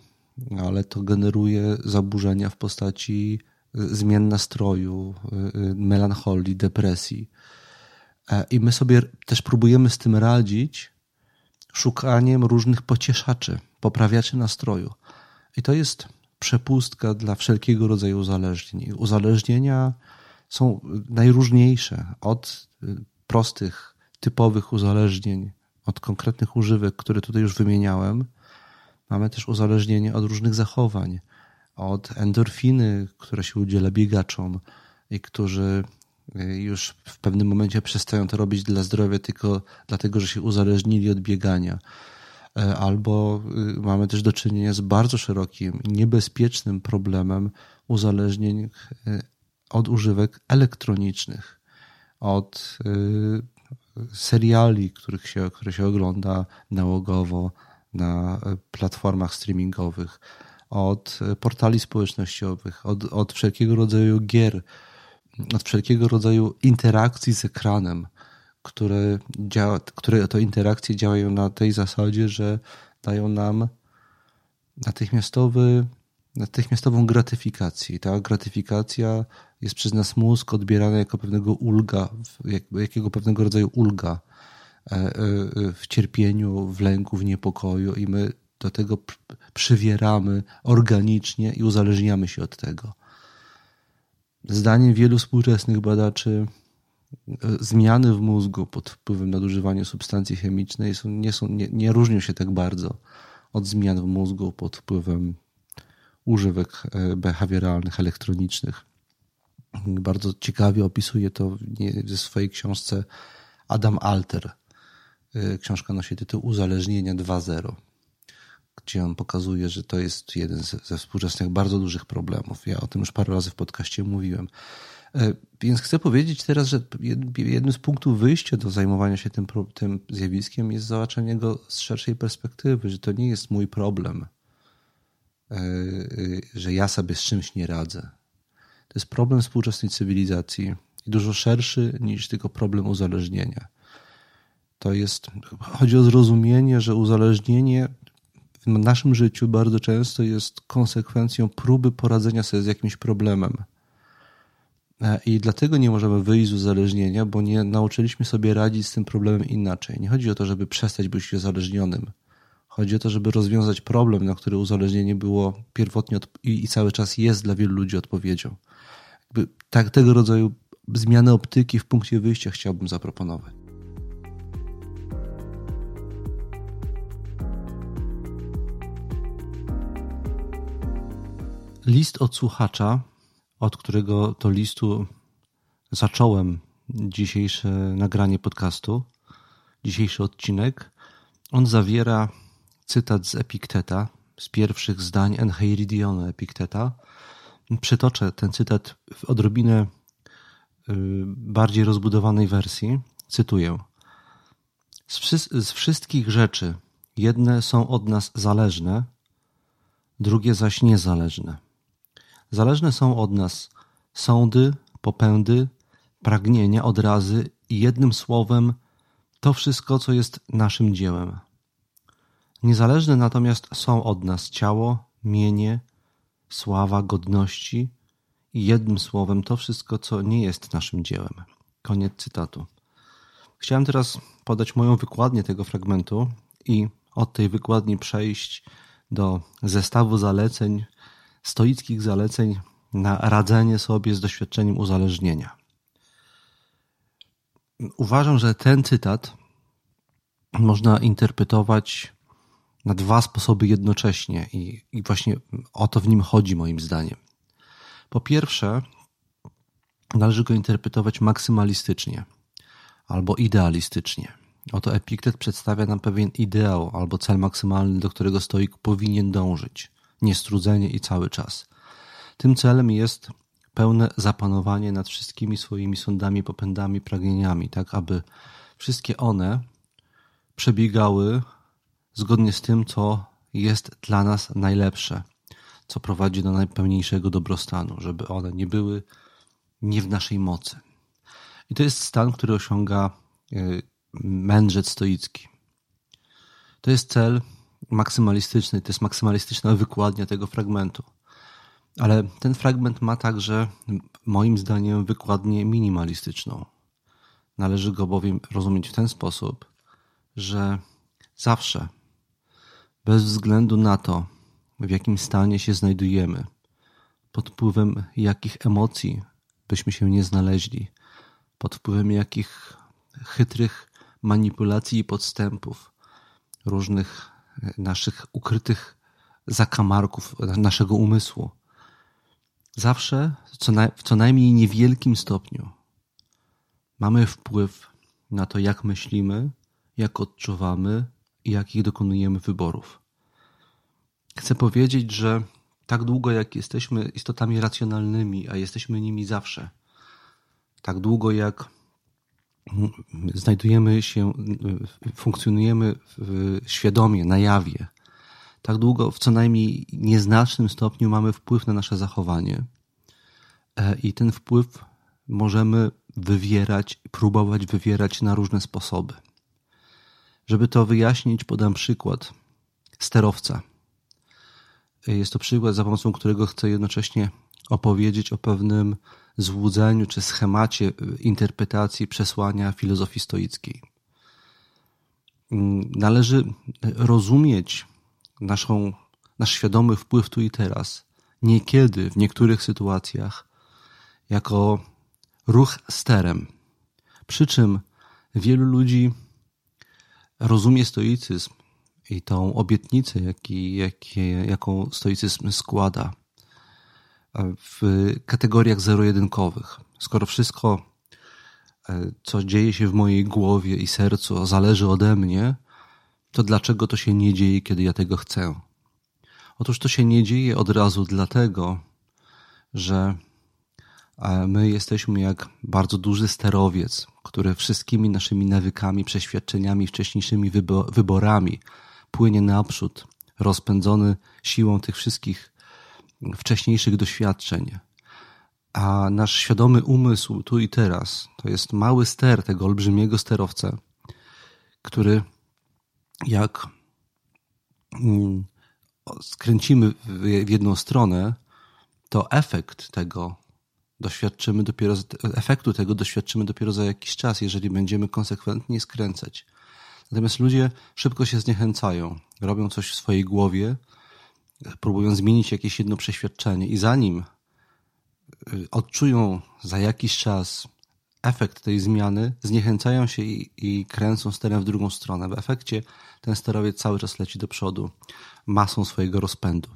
ale to generuje zaburzenia w postaci y, zmian nastroju, y, y, melancholii, depresji. E, I my sobie też próbujemy z tym radzić szukaniem różnych pocieszaczy, poprawiaczy nastroju. I to jest przepustka dla wszelkiego rodzaju uzależnień. Uzależnienia są najróżniejsze od prostych, typowych uzależnień, od konkretnych używek, które tutaj już wymieniałem. Mamy też uzależnienie od różnych zachowań, od endorfiny, która się udziela biegaczom i którzy już w pewnym momencie przestają to robić dla zdrowia tylko dlatego, że się uzależnili od biegania. E, albo y, mamy też do czynienia z bardzo szerokim, niebezpiecznym problemem uzależnień y, od używek elektronicznych, od y, seriali, których się, które się ogląda nałogowo na platformach streamingowych, od portali społecznościowych, od, od wszelkiego rodzaju gier, od wszelkiego rodzaju interakcji z ekranem, które, działa, które to interakcje działają na tej zasadzie, że dają nam natychmiastowy, natychmiastową gratyfikację. Ta gratyfikacja jest przez nas mózg odbierana jako pewnego ulga, jakiego pewnego rodzaju ulga e, e, w cierpieniu, w lęku, w niepokoju i my do tego przywieramy organicznie i uzależniamy się od tego. Zdaniem wielu współczesnych badaczy e, zmiany w mózgu pod wpływem nadużywania substancji chemicznej są, nie, są, nie, nie różnią się tak bardzo od zmian w mózgu pod wpływem używek e, behawioralnych, elektronicznych. Bardzo ciekawie opisuje to w swojej książce Adam Alter. E, książka nosi tytuł Uzależnienia 2.0 gdzie on pokazuje, że to jest jeden ze współczesnych bardzo dużych problemów. Ja o tym już parę razy w podcaście mówiłem. E, więc chcę powiedzieć teraz, że jednym z punktów wyjścia do zajmowania się tym, tym zjawiskiem jest zobaczenie go z szerszej perspektywy, że to nie jest mój problem, że ja sobie z czymś nie radzę. To jest problem współczesnej cywilizacji i dużo szerszy niż tylko problem uzależnienia. To jest, chodzi o zrozumienie, że uzależnienie w naszym życiu bardzo często jest konsekwencją próby poradzenia sobie z jakimś problemem. E, I dlatego nie możemy wyjść z uzależnienia, bo nie nauczyliśmy sobie radzić z tym problemem inaczej. Nie chodzi o to, żeby przestać być uzależnionym. Chodzi o to, żeby rozwiązać problem, na który uzależnienie było pierwotnie i, cały czas jest dla wielu ludzi odpowiedzią. Jakby tak, tego rodzaju zmiany optyki w punkcie wyjścia chciałbym zaproponować. List od słuchacza, od którego to listu zacząłem dzisiejsze nagranie podcastu, dzisiejszy odcinek, on zawiera cytat z Epikteta, z pierwszych zdań Encheiridionu Epikteta. Przytoczę ten cytat w odrobinę y, bardziej rozbudowanej wersji. Cytuję. Z, wszy z wszystkich rzeczy jedne są od nas zależne, drugie zaś niezależne. Zależne są od nas sądy, popędy, pragnienia, odrazy i jednym słowem to wszystko, co jest naszym dziełem. Niezależne natomiast są od nas ciało, mienie, sława, godności i jednym słowem to wszystko, co nie jest naszym dziełem. Koniec cytatu. Chciałem teraz podać moją wykładnię tego fragmentu i od tej wykładni przejść do zestawu zaleceń, stoickich zaleceń na radzenie sobie z doświadczeniem uzależnienia. Uważam, że ten cytat można interpretować na dwa sposoby jednocześnie i, i właśnie o to w nim chodzi moim zdaniem. Po pierwsze, należy go interpretować maksymalistycznie albo idealistycznie. Oto Epiktet przedstawia nam pewien ideał albo cel maksymalny, do którego stoik powinien dążyć niestrudzenie i cały czas. Tym celem jest pełne zapanowanie nad wszystkimi swoimi sądami, popędami, pragnieniami, tak aby wszystkie one przebiegały zgodnie z tym, co jest dla nas najlepsze, co prowadzi do najpełniejszego dobrostanu, żeby one nie były nie w naszej mocy. I to jest stan, który osiąga e, mędrzec stoicki. To jest cel, maksymalistyczny, to jest maksymalistyczna wykładnia tego fragmentu. Ale ten fragment ma także, moim zdaniem, wykładnię minimalistyczną. Należy go bowiem rozumieć w ten sposób, że zawsze, bez względu na to, w jakim stanie się znajdujemy, pod wpływem jakich emocji byśmy się nie znaleźli, pod wpływem jakich chytrych manipulacji i podstępów, różnych naszych ukrytych zakamarków naszego umysłu. Zawsze, w co najmniej niewielkim stopniu, mamy wpływ na to, jak myślimy, jak odczuwamy jakich dokonujemy wyborów. Chcę powiedzieć, że tak długo jak jesteśmy istotami racjonalnymi, a jesteśmy nimi zawsze, tak długo jak znajdujemy się, funkcjonujemy świadomie, na jawie, tak długo w co najmniej nieznacznym stopniu mamy wpływ na nasze zachowanie. E, I ten wpływ możemy wywierać, próbować wywierać na różne sposoby. Żeby to wyjaśnić, podam przykład sterowca. Jest to przykład, za pomocą którego chcę jednocześnie opowiedzieć o pewnym złudzeniu czy schemacie interpretacji przesłania filozofii stoickiej. Należy rozumieć naszą, nasz świadomy wpływ tu i teraz, niekiedy w niektórych sytuacjach, jako ruch sterem. Przy czym wielu ludzi rozumie stoicyzm i tą obietnicę, jaki, jaki, jaką stoicyzm składa w kategoriach zero-jedynkowych. Skoro wszystko, e, co dzieje się w mojej głowie i sercu, zależy ode mnie, to dlaczego to się nie dzieje, kiedy ja tego chcę? Otóż to się nie dzieje od razu dlatego, że my jesteśmy jak bardzo duży sterowiec, który wszystkimi naszymi nawykami, przeświadczeniami, wcześniejszymi wyborami płynie naprzód, rozpędzony siłą tych wszystkich wcześniejszych doświadczeń. A nasz świadomy umysł tu i teraz to jest mały ster tego olbrzymiego sterowca, który jak mm, skręcimy w jedną stronę, to efekt tego doświadczymy dopiero, efektu tego doświadczymy dopiero za jakiś czas, jeżeli będziemy konsekwentnie skręcać. Natomiast ludzie szybko się zniechęcają, robią coś w swojej głowie, próbują zmienić jakieś jedno przeświadczenie i zanim y, odczują za jakiś czas efekt tej zmiany, zniechęcają się i, i kręcą sterem w drugą stronę. W efekcie ten sterowiec cały czas leci do przodu masą swojego rozpędu,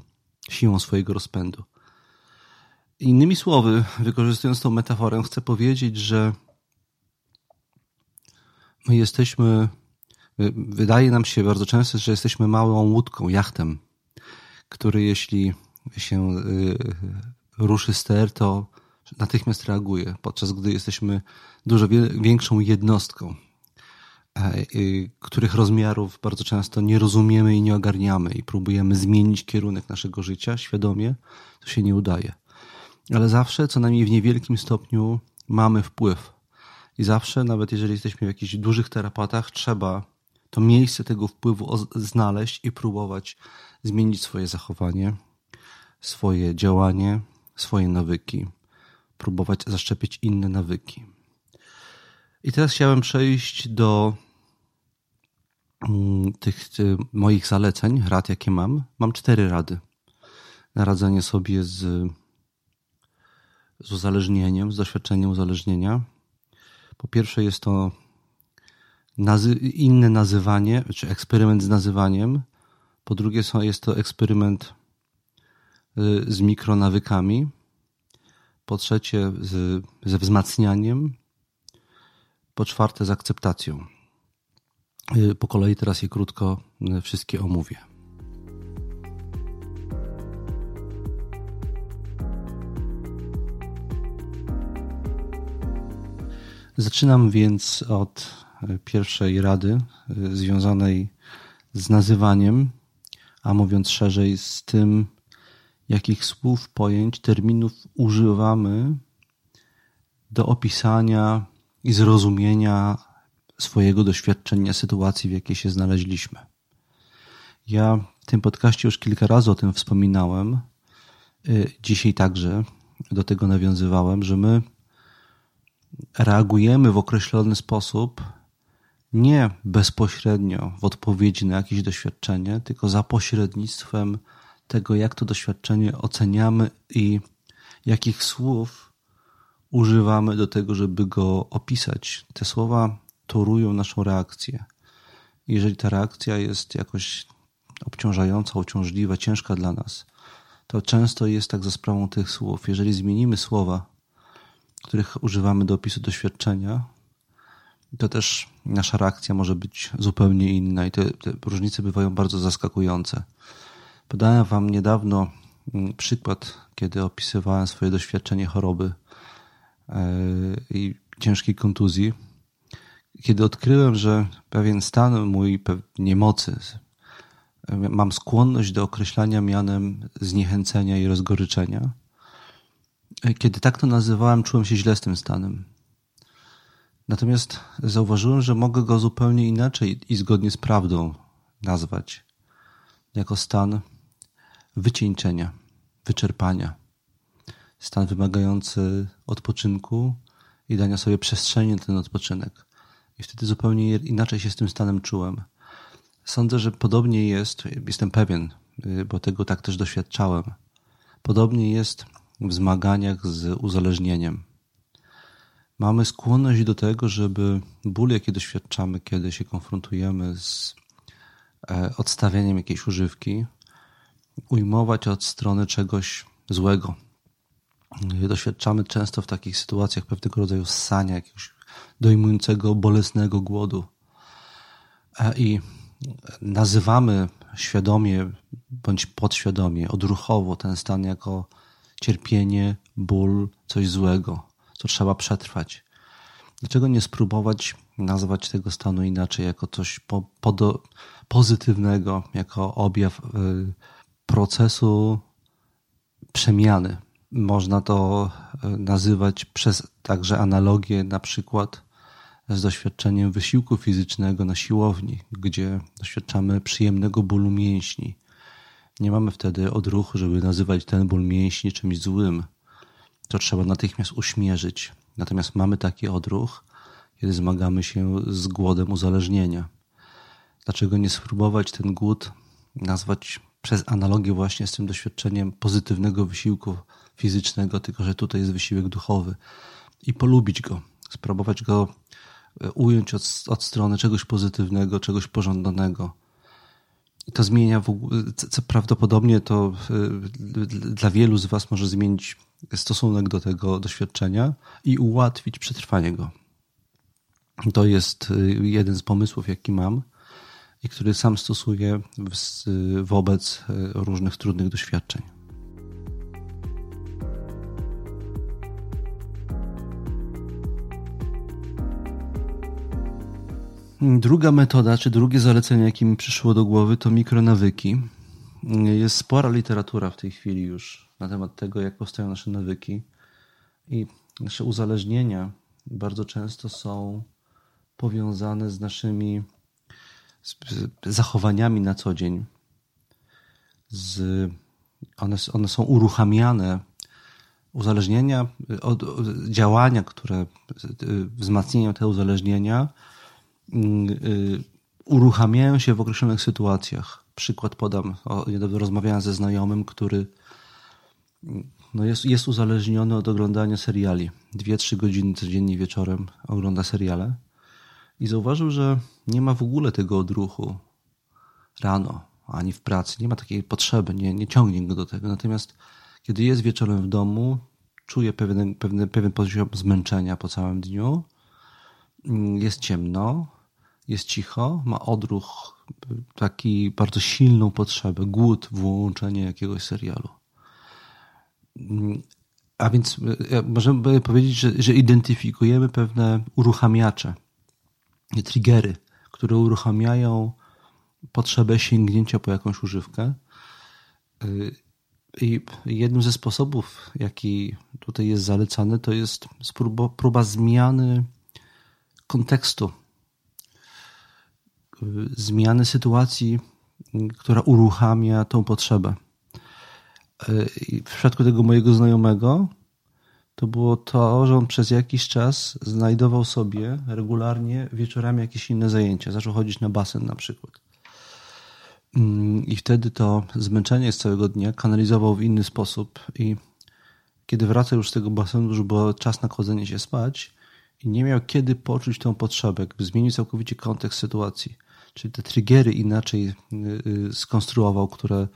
siłą swojego rozpędu. Innymi słowy, wykorzystując tą metaforę, chcę powiedzieć, że my jesteśmy, wydaje nam się bardzo często, że jesteśmy małą łódką, jachtem, który jeśli się y, ruszy ster, to natychmiast reaguje, podczas gdy jesteśmy dużo większą jednostką, e, których rozmiarów bardzo często nie rozumiemy i nie ogarniamy i próbujemy zmienić kierunek naszego życia świadomie, to się nie udaje. Ale zawsze, co najmniej w niewielkim stopniu, mamy wpływ. I zawsze, nawet jeżeli jesteśmy w jakichś dużych terapatach, trzeba to miejsce tego wpływu znaleźć i próbować zmienić swoje zachowanie, swoje działanie, swoje nawyki próbować zaszczepić inne nawyki. I teraz chciałem przejść do mm, tych moich zaleceń, rad, jakie mam. Mam cztery rady na radzenie sobie z, z uzależnieniem, z doświadczeniem uzależnienia. Po pierwsze jest to nazy inne nazywanie, czy eksperyment z nazywaniem. Po drugie jest to eksperyment y, z mikronawykami po trzecie z, ze wzmacnianiem, po czwarte z akceptacją. Y, po kolei teraz je krótko y, wszystkie omówię. Zaczynam więc od y, pierwszej rady związanej z nazywaniem, a mówiąc szerzej, z tym, jakich słów, pojęć, terminów używamy do opisania i zrozumienia swojego doświadczenia sytuacji, w jakiej się znaleźliśmy. Ja w tym podcaście już kilka razy o tym wspominałem. Y, dzisiaj także do tego nawiązywałem, że my reagujemy w określony sposób nie bezpośrednio w odpowiedzi na jakieś doświadczenie, tylko za pośrednictwem tego, jak to doświadczenie oceniamy i jakich słów używamy do tego, żeby go opisać. Te słowa torują naszą reakcję. Jeżeli ta reakcja jest jakoś obciążająca, uciążliwa, ciężka dla nas, to często jest tak za sprawą tych słów. Jeżeli zmienimy słowa, których używamy do opisu doświadczenia, to też nasza reakcja może być zupełnie inna i te, te różnice bywają bardzo zaskakujące. Podałem Wam niedawno mm, przykład, kiedy opisywałem swoje doświadczenie choroby e, i ciężkiej kontuzji, kiedy odkryłem, że pewien stan mój niemocy, mam skłonność do określania mianem zniechęcenia i rozgoryczenia. E, kiedy tak to nazywałem, czułem się źle z tym stanem. Natomiast zauważyłem, że mogę go zupełnie inaczej i zgodnie z prawdą nazwać jako stan wycieńczenia, wyczerpania. Stan wymagający odpoczynku i dania sobie przestrzeni na ten odpoczynek. I wtedy zupełnie inaczej się z tym stanem czułem. Sądzę, że podobnie jest, jestem pewien, bo tego tak też doświadczałem. Podobnie jest w zmaganiach z uzależnieniem. Mamy skłonność do tego, żeby ból, jaki doświadczamy, kiedy się konfrontujemy z e, odstawianiem jakiejś używki, ujmować od strony czegoś złego. Doświadczamy często w takich sytuacjach pewnego rodzaju ssania, jakiegoś dojmującego, bolesnego głodu. E, I nazywamy świadomie bądź podświadomie, odruchowo ten stan jako cierpienie, ból, coś złego, co trzeba przetrwać. Dlaczego nie spróbować nazwać tego stanu inaczej, jako coś po, po pozytywnego, jako objaw y, procesu przemiany? Można to y, nazywać przez także analogię na przykład z doświadczeniem wysiłku fizycznego na siłowni, gdzie doświadczamy przyjemnego bólu mięśni. Nie mamy wtedy odruchu, żeby nazywać ten ból mięśni czymś złym. To trzeba natychmiast uśmierzyć. Natomiast mamy taki odruch, kiedy zmagamy się z głodem uzależnienia. Dlaczego nie spróbować ten głód nazwać przez analogię właśnie z tym doświadczeniem pozytywnego wysiłku fizycznego, tylko że tutaj jest wysiłek duchowy i polubić go, spróbować go E, ująć od, od strony czegoś pozytywnego, czegoś pożądanego. To zmienia, co prawdopodobnie to e, dla wielu z Was może zmienić stosunek do tego doświadczenia i ułatwić przetrwanie go. To jest e, jeden z pomysłów, jaki mam i który sam stosuję wobec różnych trudnych doświadczeń. Druga metoda, czy drugie zalecenie, jakie mi przyszło do głowy, to mikronawyki. Jest spora literatura w tej chwili już na temat tego, jak powstają nasze nawyki. I nasze uzależnienia bardzo często są powiązane z naszymi zachowaniami na co dzień. Z, one, one są uruchamiane. Uzależnienia, od, działania, które wzmacniają te uzależnienia, uruchamiają się w określonych sytuacjach. Przykład podam. O, niedawno rozmawiałem ze znajomym, który mm, no jest, jest uzależniony od oglądania seriali. Dwie, trzy godziny codziennie wieczorem ogląda seriale i zauważył, że nie ma w ogóle tego odruchu rano, ani w pracy. Nie ma takiej potrzeby, nie, nie ciągnie go do tego. Natomiast kiedy jest wieczorem w domu, czuje pewien, pewien, pewien poziom zmęczenia po całym dniu, mm, jest ciemno, jest cicho, ma odruch, taki bardzo silną potrzebę, głód włączenia jakiegoś serialu. A więc e, możemy powiedzieć, że, że identyfikujemy pewne uruchamiacze, triggery, które uruchamiają potrzebę sięgnięcia po jakąś używkę. E, I jednym ze sposobów, jaki tutaj jest zalecany, to jest próba zmiany kontekstu zmiany sytuacji, która uruchamia tą potrzebę. W przypadku tego mojego znajomego to było to, że on przez jakiś czas znajdował sobie regularnie wieczorami jakieś inne zajęcia. Zaczął chodzić na basen na przykład. Mm, I wtedy to zmęczenie z całego dnia kanalizował w inny sposób. I kiedy wracał już z tego basenu, już było czas na kładzenie się spać i nie miał kiedy poczuć tą potrzebę, jakby zmienił całkowicie kontekst sytuacji. Czyli te triggery inaczej y, y, skonstruował, które,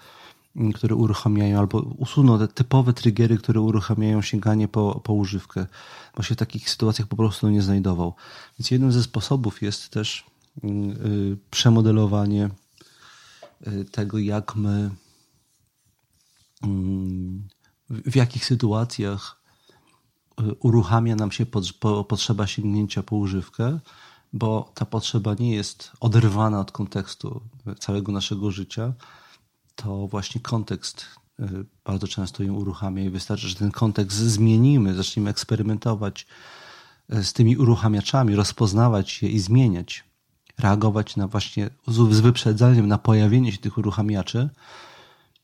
y, które uruchamiają, albo usunął te typowe triggery, które uruchamiają sięganie po, po używkę. Bo się w takich sytuacjach po prostu nie znajdował. Więc jednym ze sposobów jest też przemodelowanie tego, jak my w jakich sytuacjach uruchamia nam się potrzeba sięgnięcia po używkę, bo ta potrzeba nie jest oderwana od kontekstu całego naszego życia, to właśnie kontekst y, bardzo często ją uruchamia i wystarczy, że ten kontekst zmienimy, zaczniemy eksperymentować y, z tymi uruchamiaczami, rozpoznawać je i zmieniać, reagować na właśnie z wyprzedzeniem na pojawienie się tych uruchamiaczy,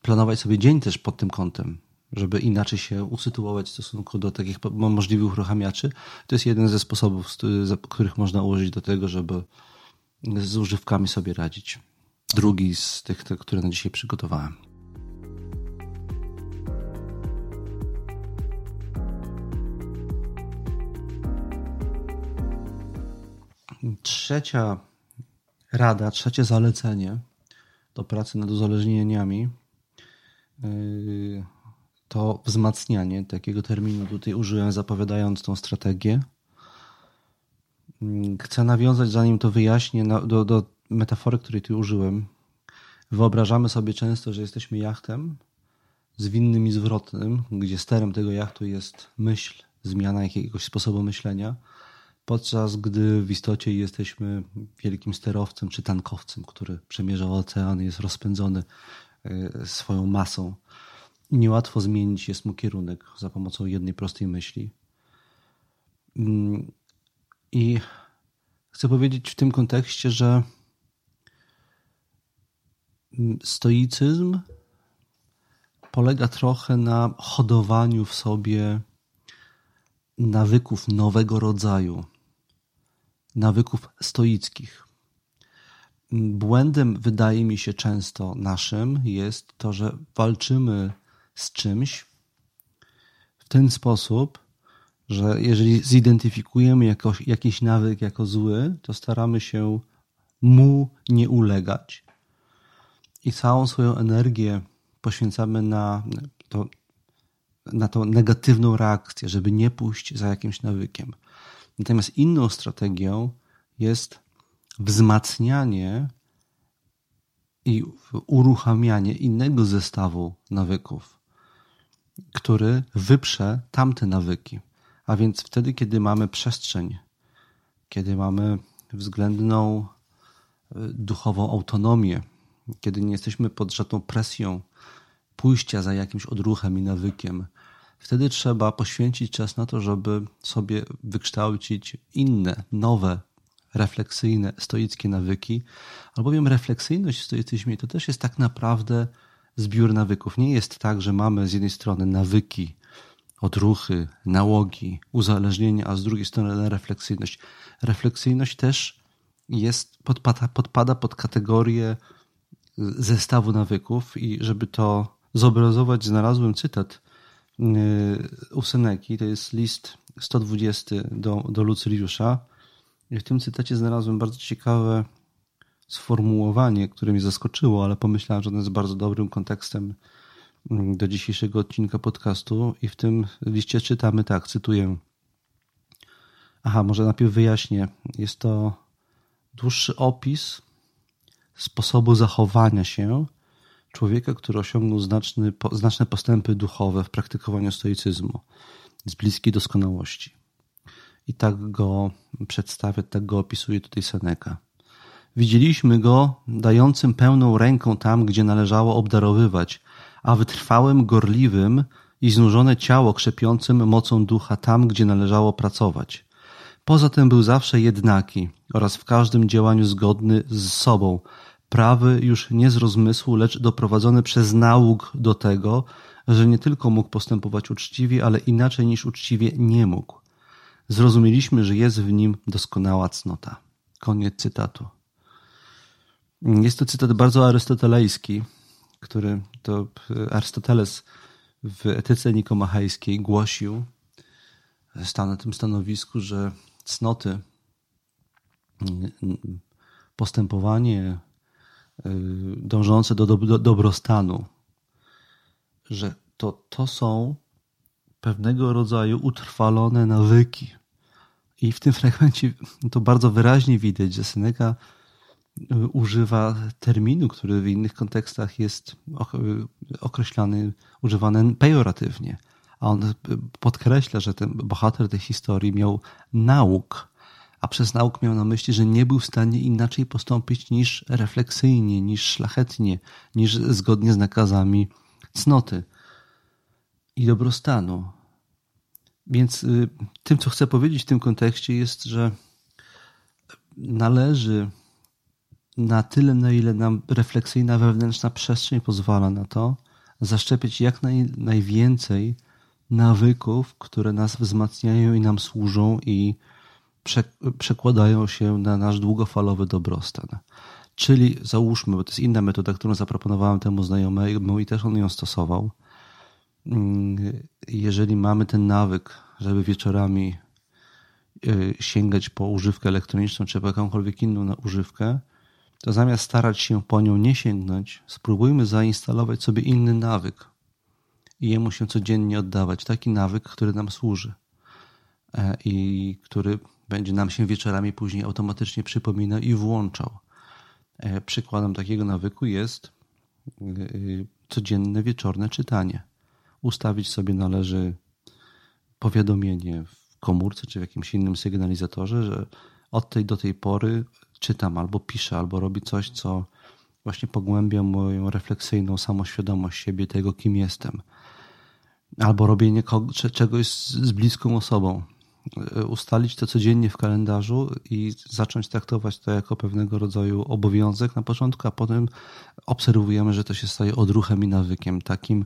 planować sobie dzień też pod tym kątem żeby inaczej się usytuować w stosunku do takich możliwych uruchamiaczy. To jest jeden ze sposobów, których można użyć do tego, żeby z używkami sobie radzić. Drugi z tych, które na dzisiaj przygotowałem. Trzecia rada, trzecie zalecenie do pracy nad uzależnieniami yy, to wzmacnianie, takiego terminu tutaj użyłem zapowiadając tą strategię. Mm, chcę nawiązać, zanim to wyjaśnię, do, do metafory, której tu użyłem. Wyobrażamy sobie często, że jesteśmy jachtem zwinnym i zwrotnym, gdzie sterem tego jachtu jest myśl, zmiana jakiegoś sposobu myślenia, podczas gdy w istocie jesteśmy wielkim sterowcem czy tankowcem, który przemierza ocean, jest rozpędzony e, swoją masą niełatwo zmienić jest mu kierunek za pomocą jednej prostej myśli. Mm, I chcę powiedzieć w tym kontekście, że stoicyzm polega trochę na hodowaniu w sobie nawyków nowego rodzaju, nawyków stoickich. Błędem, wydaje mi się, często naszym jest to, że walczymy z czymś w ten sposób, że jeżeli zidentyfikujemy jakoś, jakiś nawyk jako zły, to staramy się mu nie ulegać i całą swoją energię poświęcamy na to, na tą negatywną reakcję, żeby nie pójść za jakimś nawykiem. Natomiast inną strategią jest wzmacnianie i uruchamianie innego zestawu nawyków który wyprze tamte nawyki. A więc wtedy, kiedy mamy przestrzeń, kiedy mamy względną y, duchową autonomię, kiedy nie jesteśmy pod żadną presją pójścia za jakimś odruchem i nawykiem, wtedy trzeba poświęcić czas na to, żeby sobie wykształcić inne, nowe, refleksyjne, stoickie nawyki, albowiem refleksyjność w stoicyzmie to też jest tak naprawdę zbiór nawyków. Nie jest tak, że mamy z jednej strony nawyki, odruchy, nałogi, uzależnienia, a z drugiej strony refleksyjność. Refleksyjność też jest, podpada, podpada pod kategorię zestawu nawyków i żeby to zobrazować, znalazłem cytat yy, u Seneki, to jest list 120 do, do Lucyliusza. I w tym cytacie znalazłem bardzo ciekawe sformułowanie, które mnie zaskoczyło, ale pomyślałem, że ono jest bardzo dobrym kontekstem mm, do dzisiejszego odcinka podcastu i w tym liście czytamy tak, cytuję. Aha, może najpierw wyjaśnię. Jest to dłuższy opis sposobu zachowania się człowieka, który osiągnął znaczny, znaczne postępy duchowe w praktykowaniu stoicyzmu z bliskiej doskonałości. I tak go przedstawia, tak go opisuje tutaj Seneca. Widzieliśmy go dającym pełną ręką tam, gdzie należało obdarowywać, a wytrwałym, gorliwym i znużone ciało krzepiącym mocą ducha tam, gdzie należało pracować. Poza tym był zawsze jednaki oraz w każdym działaniu zgodny z sobą, prawy już nie z rozmysłu, lecz doprowadzony przez nauk do tego, że nie tylko mógł postępować uczciwie, ale inaczej niż uczciwie nie mógł. Zrozumieliśmy, że jest w nim doskonała cnota. Koniec cytatu. Jest to cytat bardzo arystotelejski, który to Arystoteles w etyce nikomachejskiej głosił, stał na tym stanowisku, że cnoty, postępowanie y, dążące do, do dobrostanu, że to, to są pewnego rodzaju utrwalone nawyki. I w tym fragmencie to bardzo wyraźnie widać, że Seneca używa terminu, który w innych kontekstach jest y, określany, używany pejoratywnie. A on podkreśla, że ten bohater tej historii miał nauk, a przez nauk miał na myśli, że nie był w stanie inaczej postąpić niż refleksyjnie, niż szlachetnie, niż zgodnie z nakazami cnoty i dobrostanu. Więc y, tym, co chcę powiedzieć w tym kontekście, jest, że należy na tyle, na ile nam refleksyjna wewnętrzna przestrzeń pozwala na to, zaszczepić jak naj, najwięcej nawyków, które nas wzmacniają i nam służą i przekładają się na nasz długofalowy dobrostan. Czyli załóżmy, bo to jest inna metoda, którą zaproponowałem temu znajomemu i też on ją stosował. Mm, jeżeli mamy ten nawyk, żeby wieczorami y, sięgać po używkę elektroniczną czy po jakąkolwiek inną używkę, to zamiast starać się po nią nie sięgnąć, spróbujmy zainstalować sobie inny nawyk i jemu się codziennie oddawać. Taki nawyk, który nam służy e, i który będzie nam się wieczorami później automatycznie przypominał i włączał. E, przykładem takiego nawyku jest e, codzienne wieczorne czytanie. Ustawić sobie należy powiadomienie w komórce czy w jakimś innym sygnalizatorze, że od tej do tej pory czytam albo piszę, albo robię coś, co właśnie pogłębia moją refleksyjną samoświadomość siebie, tego kim jestem. Albo robienie czegoś z bliską osobą, E, ustalić to codziennie w kalendarzu i zacząć traktować to jako pewnego rodzaju obowiązek na początku, a potem obserwujemy, że to się staje odruchem i nawykiem, takim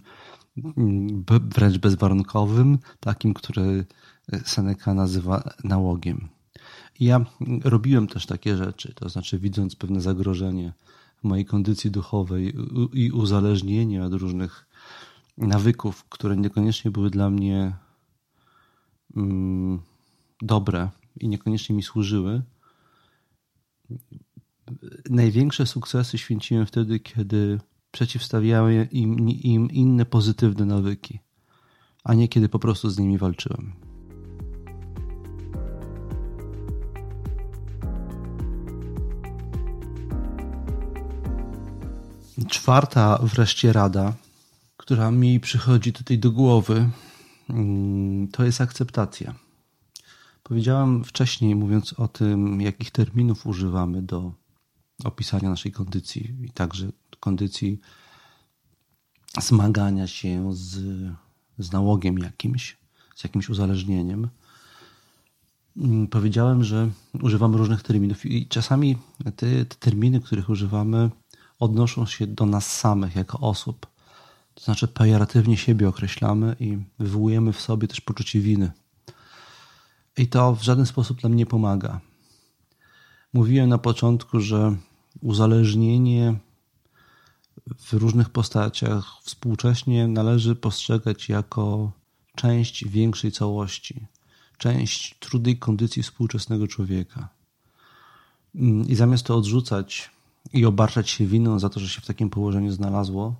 mm, wręcz bezwarunkowym, takim, który Seneca nazywa nałogiem. Ja robiłem też takie rzeczy, to znaczy widząc pewne zagrożenie w mojej kondycji duchowej i uzależnienie od różnych nawyków, które niekoniecznie były dla mnie mm, dobre i niekoniecznie mi służyły, największe sukcesy święciłem wtedy, kiedy przeciwstawiałem im, im inne pozytywne nawyki, a nie kiedy po prostu z nimi walczyłem. Czwarta wreszcie rada, która mi przychodzi tutaj do głowy, mm, to jest akceptacja. Powiedziałem wcześniej, mówiąc o tym, jakich terminów używamy do opisania naszej kondycji i także kondycji zmagania się z, z nałogiem jakimś, z jakimś uzależnieniem. Mm, powiedziałem, że używamy różnych terminów i czasami te, te terminy, których używamy, odnoszą się do nas samych jako osób. To znaczy pejoratywnie siebie określamy i wywołujemy w sobie też poczucie winy i to w żaden sposób nam nie pomaga. Mówiłem na początku, że uzależnienie w różnych postaciach współcześnie należy postrzegać jako część większej całości, część trudnej kondycji współczesnego człowieka. I zamiast to odrzucać i obarczać się winą za to, że się w takim położeniu znalazło,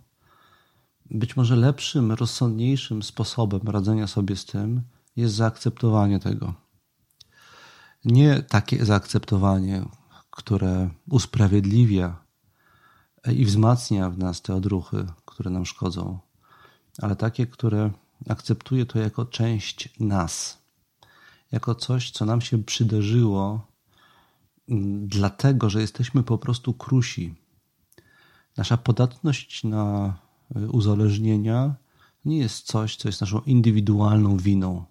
być może lepszym, rozsądniejszym sposobem radzenia sobie z tym jest zaakceptowanie tego. Nie takie zaakceptowanie, które usprawiedliwia i wzmacnia w nas te odruchy, które nam szkodzą, ale takie, które akceptuje to jako część nas, jako coś, co nam się przydarzyło, dlatego że jesteśmy po prostu krusi. Nasza podatność na y, uzależnienia nie jest coś, co jest naszą indywidualną winą.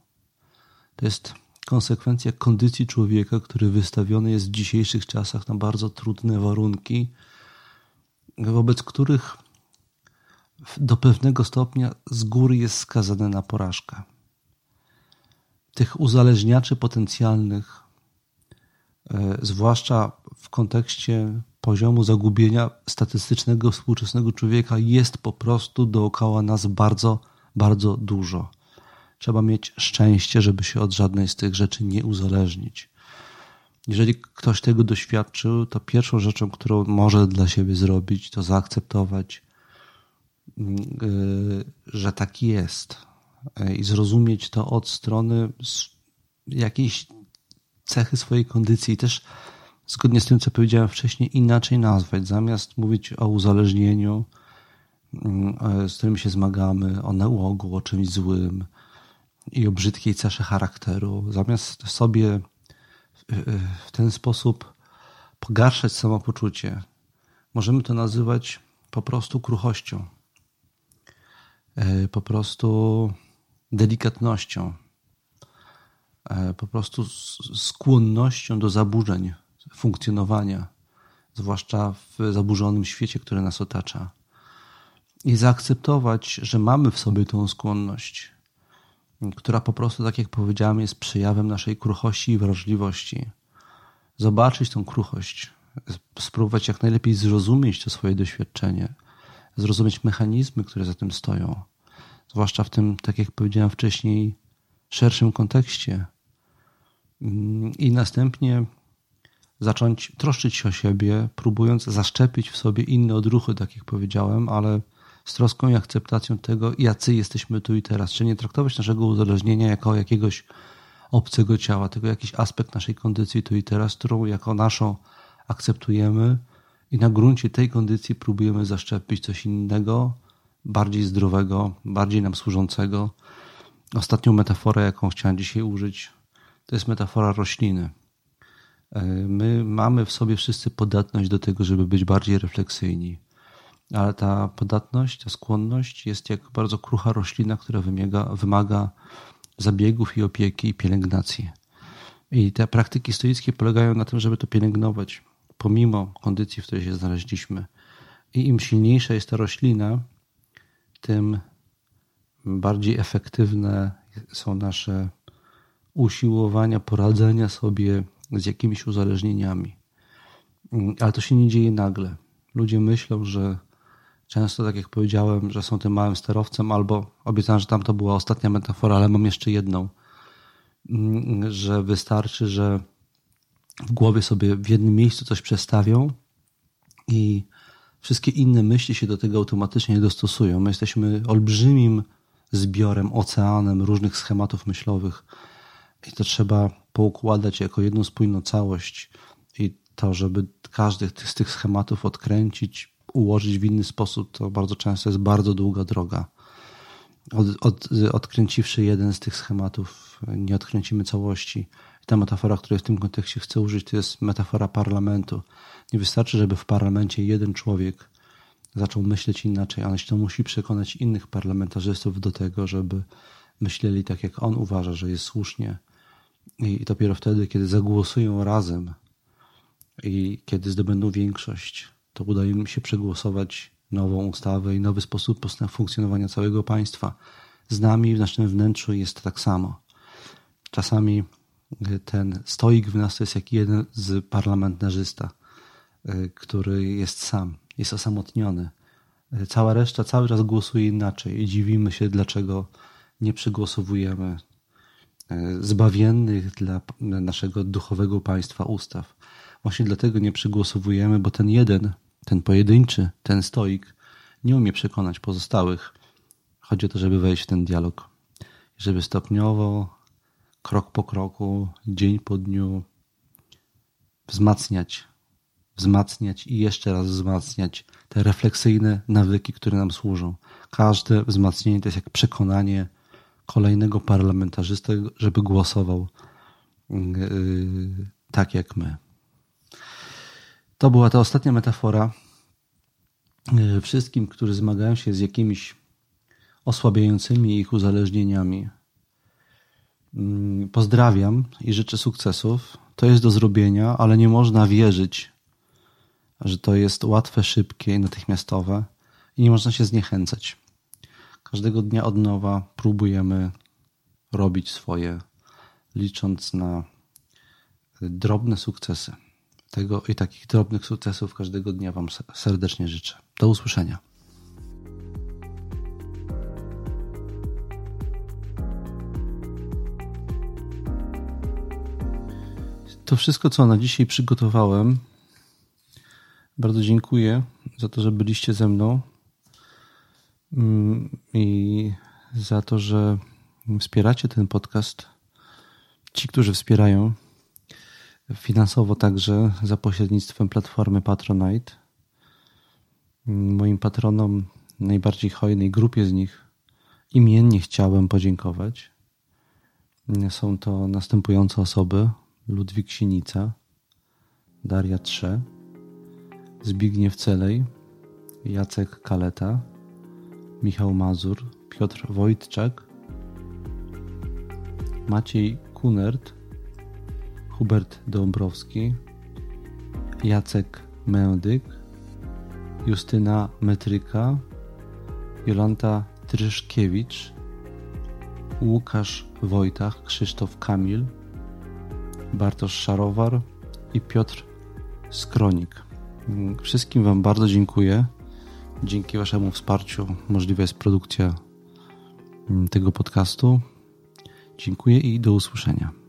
To jest konsekwencja kondycji człowieka, który wystawiony jest w dzisiejszych czasach na bardzo trudne warunki, wobec których do pewnego stopnia z góry jest skazany na porażkę. Tych uzależniaczy potencjalnych, zwłaszcza w kontekście poziomu zagubienia statystycznego współczesnego człowieka jest po prostu dookoła nas bardzo, bardzo dużo. Trzeba mieć szczęście, żeby się od żadnej z tych rzeczy nie uzależnić. Jeżeli ktoś tego doświadczył, to pierwszą rzeczą, którą może dla siebie zrobić, to zaakceptować, yy, że tak jest yy, i zrozumieć to od strony jakiejś cechy swojej kondycji. I też zgodnie z tym, co powiedziałem wcześniej, inaczej nazwać. Zamiast mówić o uzależnieniu, yy, z którym się zmagamy, o nałogu, o czymś złym i o brzydkiej cesze charakteru, zamiast sobie w ten sposób pogarszać samopoczucie. Możemy to nazywać po prostu kruchością, e, po prostu delikatnością, e, po prostu skłonnością do zaburzeń funkcjonowania, zwłaszcza w zaburzonym świecie, który nas otacza. I zaakceptować, że mamy w sobie tą skłonność, która po prostu, tak jak powiedziałem, jest przejawem naszej kruchości i wrażliwości. Zobaczyć tą kruchość, spróbować jak najlepiej zrozumieć to swoje doświadczenie, zrozumieć mechanizmy, które za tym stoją, zwłaszcza w tym, tak jak powiedziałem wcześniej, szerszym kontekście. I następnie zacząć troszczyć się o siebie, próbując zaszczepić w sobie inne odruchy, tak jak powiedziałem, ale z troską i akceptacją tego, jacy jesteśmy tu i teraz. Czy nie traktować naszego uzależnienia jako jakiegoś obcego ciała, tego jakiś aspekt naszej kondycji tu i teraz, którą jako naszą akceptujemy i na gruncie tej kondycji próbujemy zaszczepić coś innego, bardziej zdrowego, bardziej nam służącego. Ostatnią metaforę, jaką chciałem dzisiaj użyć, to jest metafora rośliny. My mamy w sobie wszyscy podatność do tego, żeby być bardziej refleksyjni ale ta podatność, ta skłonność jest jak bardzo krucha roślina, która wymaga, wymaga zabiegów i opieki i pielęgnacji. I te praktyki stoickie polegają na tym, żeby to pielęgnować, pomimo kondycji, w której się znaleźliśmy. I im silniejsza jest ta roślina, tym bardziej efektywne są nasze usiłowania poradzenia sobie z jakimiś uzależnieniami. Ale to się nie dzieje nagle. Ludzie myślą, że Często, tak jak powiedziałem, że są tym małym sterowcem, albo obiecałem, że tam to była ostatnia metafora, ale mam jeszcze jedną, mm, że wystarczy, że w głowie sobie w jednym miejscu coś przestawią i wszystkie inne myśli się do tego automatycznie dostosują. My jesteśmy olbrzymim zbiorem, oceanem różnych schematów myślowych i to trzeba poukładać jako jedną spójną całość i to, żeby każdy z tych schematów odkręcić, ułożyć w inny sposób, to bardzo często jest bardzo długa droga. Od, od, odkręciwszy jeden z tych schematów, nie odkręcimy całości. I ta metafora, której w tym kontekście chcę użyć, to jest metafora parlamentu. Nie wystarczy, żeby w parlamencie jeden człowiek zaczął myśleć inaczej, ale to musi przekonać innych parlamentarzystów do tego, żeby myśleli tak, jak on uważa, że jest słusznie. I dopiero wtedy, kiedy zagłosują razem i kiedy zdobędą większość, to udaje mi się przegłosować nową ustawę i nowy sposób funkcjonowania całego państwa. Z nami w naszym wnętrzu jest tak samo. Czasami y, ten stoik w nas to jest jak jeden z parlamentarzysta, y, który jest sam, jest osamotniony. Y, cała reszta cały czas głosuje inaczej i dziwimy się, dlaczego nie przegłosowujemy zbawiennych dla naszego duchowego państwa ustaw. Właśnie dlatego nie przegłosowujemy, bo ten jeden, ten pojedynczy, ten stoik nie umie przekonać pozostałych. Chodzi o to, żeby wejść w ten dialog, żeby stopniowo, krok po kroku, dzień po dniu wzmacniać, wzmacniać i jeszcze raz wzmacniać te refleksyjne nawyki, które nam służą. Każde wzmacnienie to jest jak przekonanie kolejnego parlamentarzysty, żeby głosował yy, tak jak my. To była ta ostatnia metafora. E, wszystkim, którzy zmagają się z jakimiś osłabiającymi ich uzależnieniami, mm, pozdrawiam i życzę sukcesów. To jest do zrobienia, ale nie można wierzyć, że to jest łatwe, szybkie i natychmiastowe i nie można się zniechęcać. Każdego dnia od nowa próbujemy robić swoje, licząc na drobne sukcesy. Tego i takich drobnych sukcesów każdego dnia Wam serdecznie życzę. Do usłyszenia. To wszystko, co na dzisiaj przygotowałem. Bardzo dziękuję za to, że byliście ze mną i za to, że wspieracie ten podcast. Ci, którzy wspierają finansowo także za pośrednictwem platformy Patronite. Moim patronom, najbardziej hojnej grupie z nich, imiennie chciałem podziękować. Są to następujące osoby: Ludwik Sinica, Daria Trze, Zbigniew Celej, Jacek Kaleta, Michał Mazur, Piotr Wojtczak, Maciej Kunert, Hubert Dąbrowski, Jacek Mędyk, Justyna Metryka, Jolanta Tryszkiewicz, Łukasz Wojtach, Krzysztof Kamil, Bartosz Szarowar i Piotr Skronik. Wszystkim Wam bardzo dziękuję. Dzięki Waszemu wsparciu możliwa jest produkcja tego podcastu. Dziękuję i do usłyszenia.